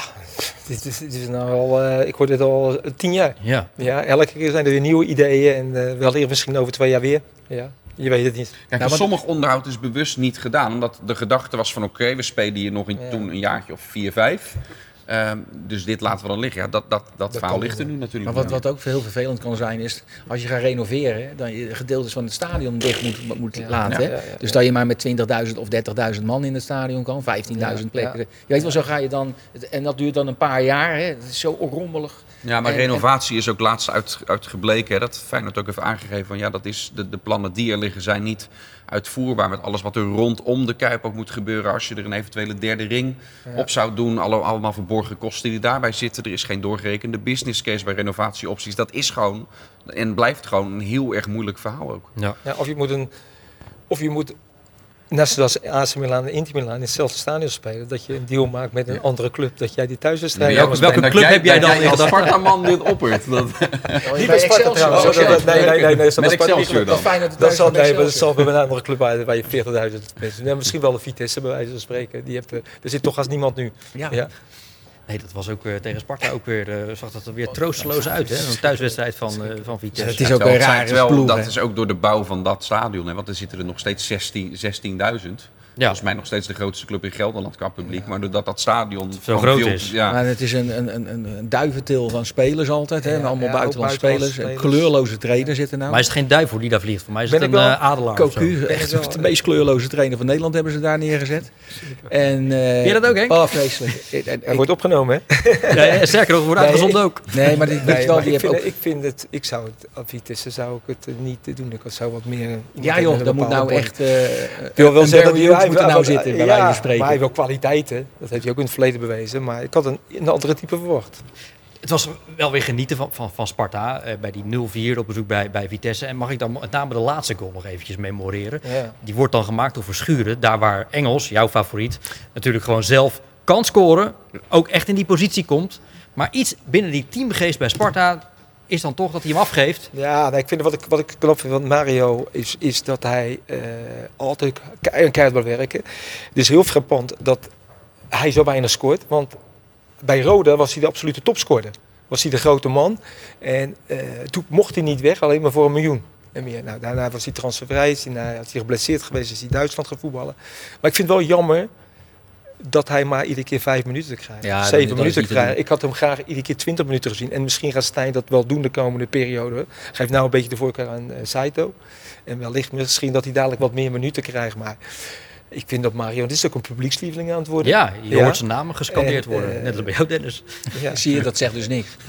dit is, dit is nou al, eh, ik hoor dit al eh, tien jaar. Ja. Ja, elke keer zijn er weer nieuwe ideeën en eh, wellicht misschien over twee jaar weer. Ja, je weet het niet. Kijk, Nou, sommig onderhoud is bewust niet gedaan. Omdat de gedachte was van oké, we spelen hier nog in, Ja. toen een jaartje of vier, vijf. Ehm, dus dit laten we dan liggen. Ja, dat, dat, dat, Dat verhaal kan ligt er nu natuurlijk. Maar wat, wat ook heel vervelend kan zijn, is als je gaat renoveren, dan je gedeeltes van het stadion dicht moet, moet laten. Ja, hè? ja, ja, dus ja. dat je maar met 20.000 of 30.000 man in het stadion kan, 15.000 Ja, plekken. Je weet wel, zo ga je dan, en dat duurt dan een paar jaar. Hè? Het is zo rommelig. Ja, maar En- renovatie is ook laatst uit, uitgebleken. Hè, dat Feyenoord ook heeft aangegeven van ja, dat is de, de plannen die er liggen zijn niet uitvoerbaar met alles wat er rondom de Kuip ook moet gebeuren. Als je er een eventuele derde ring op zou doen, alle, allemaal verborgen kosten die daarbij zitten. Er is geen doorgerekende business case bij renovatieopties. Dat is gewoon en blijft gewoon een heel erg moeilijk verhaal ook. Ja. Ja, of je moet een, of je moet net zoals AC Milan en Inter Milan in hetzelfde stadion spelen, dat je een deal maakt met een andere club, dat jij die thuiswedstrijd welke- mag welke spelen. club heb jij dan in als? Sparta-man dit oppert? Dat, Niet bij Sparta trouwens. Oh, dat- dat- Nee, nee, nee, nee, dat Met Excelsior dan. Dat zal, bij een andere club uit waar je 40.000 mensen. Nee, misschien wel de Vitesse bij wijze van spreken. Die heeft, eh, er zit toch als niemand nu. Ja. Nee, dat was ook weer tegen Sparta ook weer, eh, zag dat er weer troosteloos uit. Hè? Een thuiswedstrijd van, eh van Vitesse. Het is ook een rare ploeg, Dat hè. is ook door de bouw van dat stadion. Hè, want er zitten er nog steeds 16 16.000. Ja. Volgens mij nog steeds de grootste club in Gelderland qua publiek. Maar doordat dat stadion Zo groot veel- is. Ja, Maar het is een, een, een, een, duiventil van spelers altijd. Hè? Ja, En allemaal buitenlandse spelers. En spelers. kleurloze trainer zitten nou. Maar is het geen duivel die daar vliegt? Voor mij is Ben het ik een wel. eh, adelaar. Cocu, echt wel, de meest kleurloze trainer van Nederland hebben ze daar neergezet. En, eh, je dat ook, Henk? Oh, vreselijk. Hij wordt opgenomen, hè? Ja, ja, sterker nog, wordt Nee, uitgezonden ook. nee, maar die, weet wel, die ik, heeft vind, ook... ik vind het, ik zou het, Vitesse zou ik het eh, niet doen. Ik zou wat meer... Ja joh, dat moet nou echt... eh Ik wil wel zeggen dat moet er nou zitten, bij ja, wijze van Maar spreken. hij heeft wel kwaliteiten. Dat heeft hij ook in het verleden bewezen. Maar ik had een, een andere type verwacht. Het was wel weer genieten van, van, van Sparta eh, bij die 0-4 op bezoek bij, bij Vitesse. En mag ik dan met name de laatste goal nog eventjes memoreren. Ja. Die wordt dan gemaakt door Verschuren. Daar waar Engels, jouw favoriet, natuurlijk gewoon zelf kan scoren. Ook echt in die positie komt. Maar iets binnen die teamgeest bij Sparta is dan toch dat hij hem afgeeft. Ja, ik vind wat ik, wat ik knap vind van Mario is, is dat hij eh, altijd ke- keihard wil werken. Het is heel frappant dat hij zo weinig scoort. Want bij Roda was hij de absolute topscorer. Was hij de grote man. En eh, toen mocht hij niet weg, alleen maar voor een miljoen. En meer. Nou, daarna was hij transfervrij, is hij, had hij geblesseerd geweest, is hij Duitsland gaan voetballen. Maar ik vind het wel jammer dat hij maar iedere keer vijf minuten krijgt. Ja, Zeven dat minuten krijgt. Ik had hem graag iedere keer 20 minuten gezien. En misschien gaat Stijn dat wel doen de komende periode. Geeft nou een beetje de voorkeur aan eh, Saito. En wellicht misschien dat hij dadelijk wat meer minuten krijgt. Maar ik vind dat Mario, dit is ook een publiekslieveling aan het worden. Ja, je Ja. hoort zijn namen gescandeerd En, worden. eh, Net als bij jou, Dennis. Ja. Zie je, dat zegt dus niks.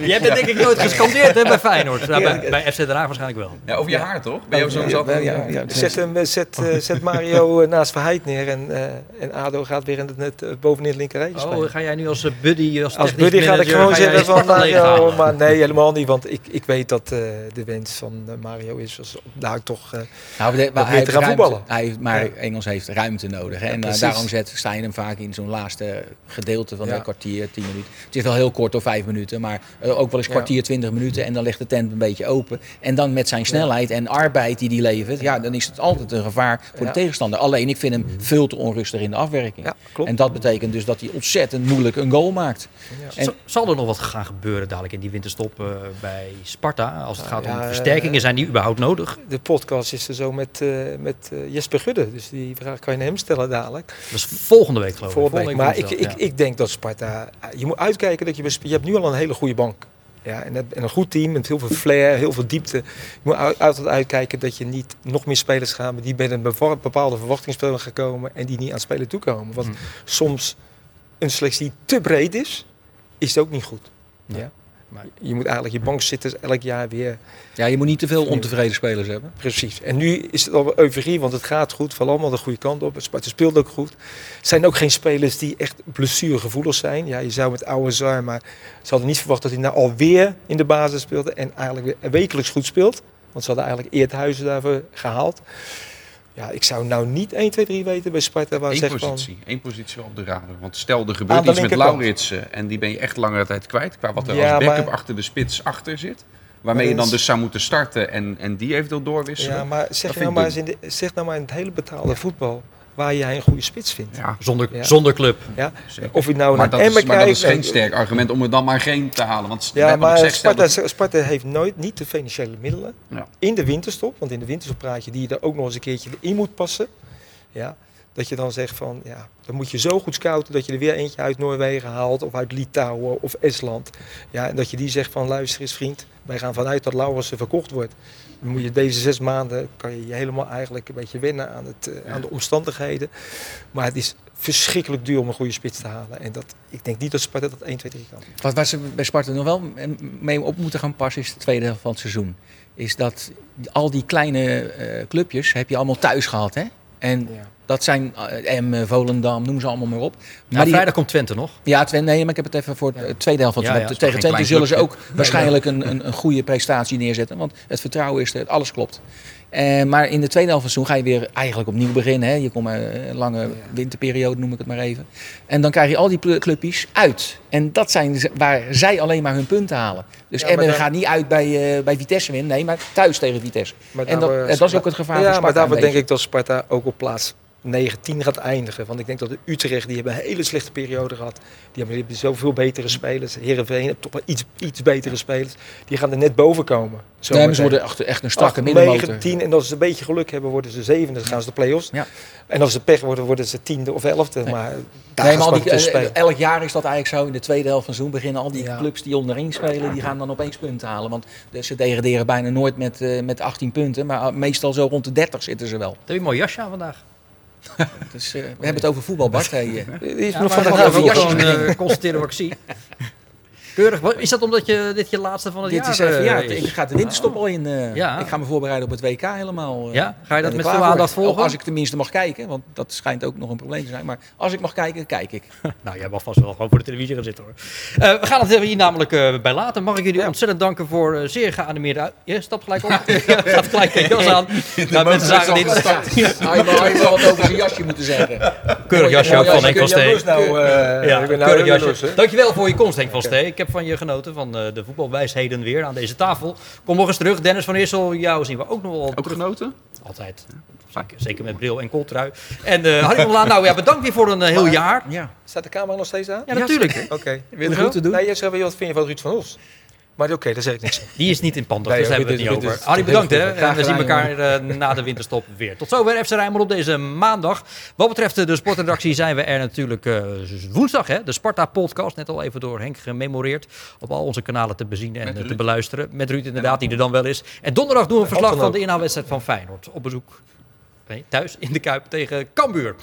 Je hebt het denk ik nooit gescandeerd hè, bij Feyenoord. Nou, bij, bij FC Den Haag waarschijnlijk wel. Ja, over je haar toch? Ben je Ja, ja, ja, ja. Zet, hem, eh, zet, eh, zet Mario naast Verheid neer en, eh, en Ado gaat weer in het net bovenin het linkerrijtje spelen. Oh, ga jij nu als buddy, als, buddy ga ik gewoon jij zeggen van Mario, maar nee, helemaal niet. Want ik, ik weet dat eh, de wens van Mario is als daar toch... eh, Nou, maar te hij heeft gaan voetballen. Hij, heeft- maar Ja. Engels heeft ruimte nodig. Hè? En eh, daarom zet Stijn hem vaak in zo'n laatste gedeelte van Ja. een kwartier, tien minuten. Het is wel heel kort, door vijf minuten. Maar eh, ook wel eens Ja. kwartier, twintig minuten. En dan ligt de tent een beetje open. En dan met zijn snelheid en arbeid die hij levert. Ja, dan is het altijd een gevaar voor Ja. de tegenstander. Alleen, ik vind hem veel te onrustig in de afwerking. ja, klopt. En dat betekent dus dat hij ontzettend moeilijk een goal maakt. En- Zal er nog wat gaan gebeuren dadelijk in die winterstop eh, bij Sparta? Als het gaat Ja, om versterkingen, zijn die überhaupt nodig? De podcast is er zo met, eh, met Jesper Dus die vraag kan je hem stellen dadelijk. Dat is volgende week geloof ik. Volgende week. Maar ik, ik, ik denk dat Sparta... Je moet uitkijken dat je... bij Je hebt nu al een hele goede bank. Ja, en, en een goed team met heel veel flair, heel veel diepte. Je moet altijd uitkijken dat je niet nog meer spelers gaat... die met een bepaalde verwachtingsspel gaan komen... en die niet aan het spelen toekomen. Want Hm. soms een selectie die te breed is, is het ook niet goed. Ja? Maar- Je moet eigenlijk je bankzitters elk jaar weer Ja, je moet niet te veel ontevreden spelers hebben. Precies. En nu is het al euforie, want het gaat goed. Valt allemaal de goede kant op. Sparta speelt ook goed. Het zijn ook geen spelers die echt blessuregevoelig zijn. Ja, je zou met oude Zar, maar ze hadden niet verwacht dat hij nou alweer in de basis speelde. En eigenlijk weer wekelijks goed speelt. Want ze hadden eigenlijk Eerthuizen daarvoor gehaald. Ja, ik zou nou niet 1, 2, 3 weten bij Sparta waar Eén zegt van... positie, één positie op de radar. Want stel, er gebeurt de iets met. Lauritsen en die ben je echt langere tijd kwijt. Qua wat er Ja, als backup maar- achter de spits achter zit. Waarmee je dan dus zou moeten starten en, en die eventueel doorwisselen. Ja, maar zeg, nou maar eens in de, zeg nou maar in het hele betaalde voetbal waar jij een goede spits vindt. Ja, Zonder, Ja. zonder club. Ja? zeker. Of je nou maar naar dat, is, maar dat is geen en- sterk argument om er dan maar geen te halen. Want Ja, maar zeg, Sparta, dat- Sparta heeft nooit niet de financiële middelen Ja. in de winterstop. Want in de winterstop praat je die je er ook nog eens een keertje in moet passen. Ja, Dat je dan zegt van, ja, dan moet je zo goed scouten dat je er weer eentje uit Noorwegen haalt of uit Litouwen of Estland. Ja, en dat je die zegt van, luister eens vriend, wij gaan vanuit dat Laurensen verkocht wordt. Dan moet je deze zes maanden, kan je je helemaal eigenlijk een beetje wennen aan, het, eh, aan de omstandigheden. Maar het is verschrikkelijk duur om een goede spits te halen. En dat, ik denk niet dat Sparta dat 1, 2, 3 kan. Wat, waar ze bij Sparta nog wel mee op moeten gaan passen is de tweede helft van het seizoen. Is dat al die kleine eh, clubjes heb je allemaal thuis gehad. Hè? En Ja. Dat zijn uh, M, Volendam, noem ze allemaal maar op. Maar vrijdag komt Twente nog. Ja, Twente, nee, maar ik heb het even voor de tweede helft van het Ja, seizoen. ja, Tegen Twente zullen ze ook waarschijnlijk een, een, een goede prestatie neerzetten. Want het vertrouwen is er, alles klopt. Eh, maar in de tweede helft van het seizoen ga je weer eigenlijk opnieuw beginnen. Hè. Je komt een lange winterperiode, noem ik het maar even. En dan krijg je al die clubjes uit. En dat zijn waar zij alleen maar hun punten halen. Dus Ja, Emmen dan- gaat niet uit bij, eh, bij Vitesse winnen. Nee, maar thuis tegen Vitesse. Maar En dat- dat is ook het gevaar ja, voor Sparta maar daarvoor denk ik dat Sparta ook op plaats 9, 10 gaat eindigen. Want ik denk dat de Utrecht, die hebben een hele slechte periode gehad. Die hebben, die hebben zoveel betere spelers. Heerenveen heeft toch wel iets, iets betere spelers. Die gaan er net boven komen. Zo Nee, ze worden echt, echt een strakke middenmotor. 9, 10 en als ze een beetje geluk hebben worden ze zevende. Dan gaan ze de play-offs. Ja. En als ze pech worden, worden ze tiende of elfde. Nee. Maar daar Nee, gaan maar al die, eh, spelen. elk jaar is dat eigenlijk zo. In de tweede helft van het seizoen beginnen al die Ja. clubs die onderin spelen, die gaan dan opeens punten halen. Want ze degraderen bijna nooit met, eh, met 18 punten, maar meestal zo rond de 30 zitten ze wel. Heb je een mooi jasje aan vandaag? Dus, eh, we hebben het over voetbal, Bart. Hey. Die is Ja, nog van ik de ga even jasjes eh, constateren wat ik zie. Keurig. Wat- Is dat omdat je dit je laatste van het Dit jaar is even, eh, ja, is? ik ga de winterstop al in. eh, Ja. Ik ga me voorbereiden op het WK helemaal. eh. Ja? Ga je dat met veel aandacht volgen? Als ik tenminste mag kijken, want dat schijnt ook nog een probleem te zijn. Maar als ik mag kijken, kijk ik. Nou, jij mag vast wel gewoon voor de televisie gaan zitten hoor. Eh, we gaan het hier namelijk eh, bij laten. Mag ik jullie ontzettend danken voor eh, zeer geanimeerde... uit- Je stapt gelijk op. Je gaat gelijk de jas aan. Nou, mensen zagen dit. Hij had wat over zijn jasje moeten zeggen. Keurig jasje ook van Henk van Steen. Nou, eh, nou. Dankjewel voor je komst, Henk van Steen. Ik heb van je genoten, van eh, de voetbalwijsheden weer aan deze tafel. Kom nog eens terug. Dennis van Eersel, jou zien we ook nog wel Ook genoten? Altijd. Zeker, zeker met bril en kooltrui. En eh Harry van Laan, nou ja, bedankt weer voor een eh, heel jaar. Ja. Staat de camera nog steeds aan? Ja, natuurlijk. Oké. Wil je goed te doen? Nee, jij zegt wat vind je van Ruud van Os? Maar oké, daar zeg ik niks. Die is niet in pand, dus Nee, daar hebben we het niet dit over. is Harry, bedankt hè. goed. Graag En we zien elkaar eh, na de winterstop weer. Tot zover FC Rijnmond op deze maandag. Wat betreft eh, de sportredactie zijn we er natuurlijk eh, woensdag. Hè, de Sparta-podcast, net al even door Henk gememoreerd. Op al onze kanalen te bezien en te beluisteren. Met Ruud inderdaad, die er dan wel is. En donderdag doen we een verslag van de inhaalwedstrijd van Feyenoord. Op bezoek nee, thuis in de Kuip tegen Cambuur.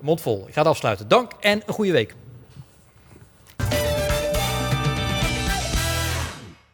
Mondvol. Ik ga het afsluiten. Dank en een goede week.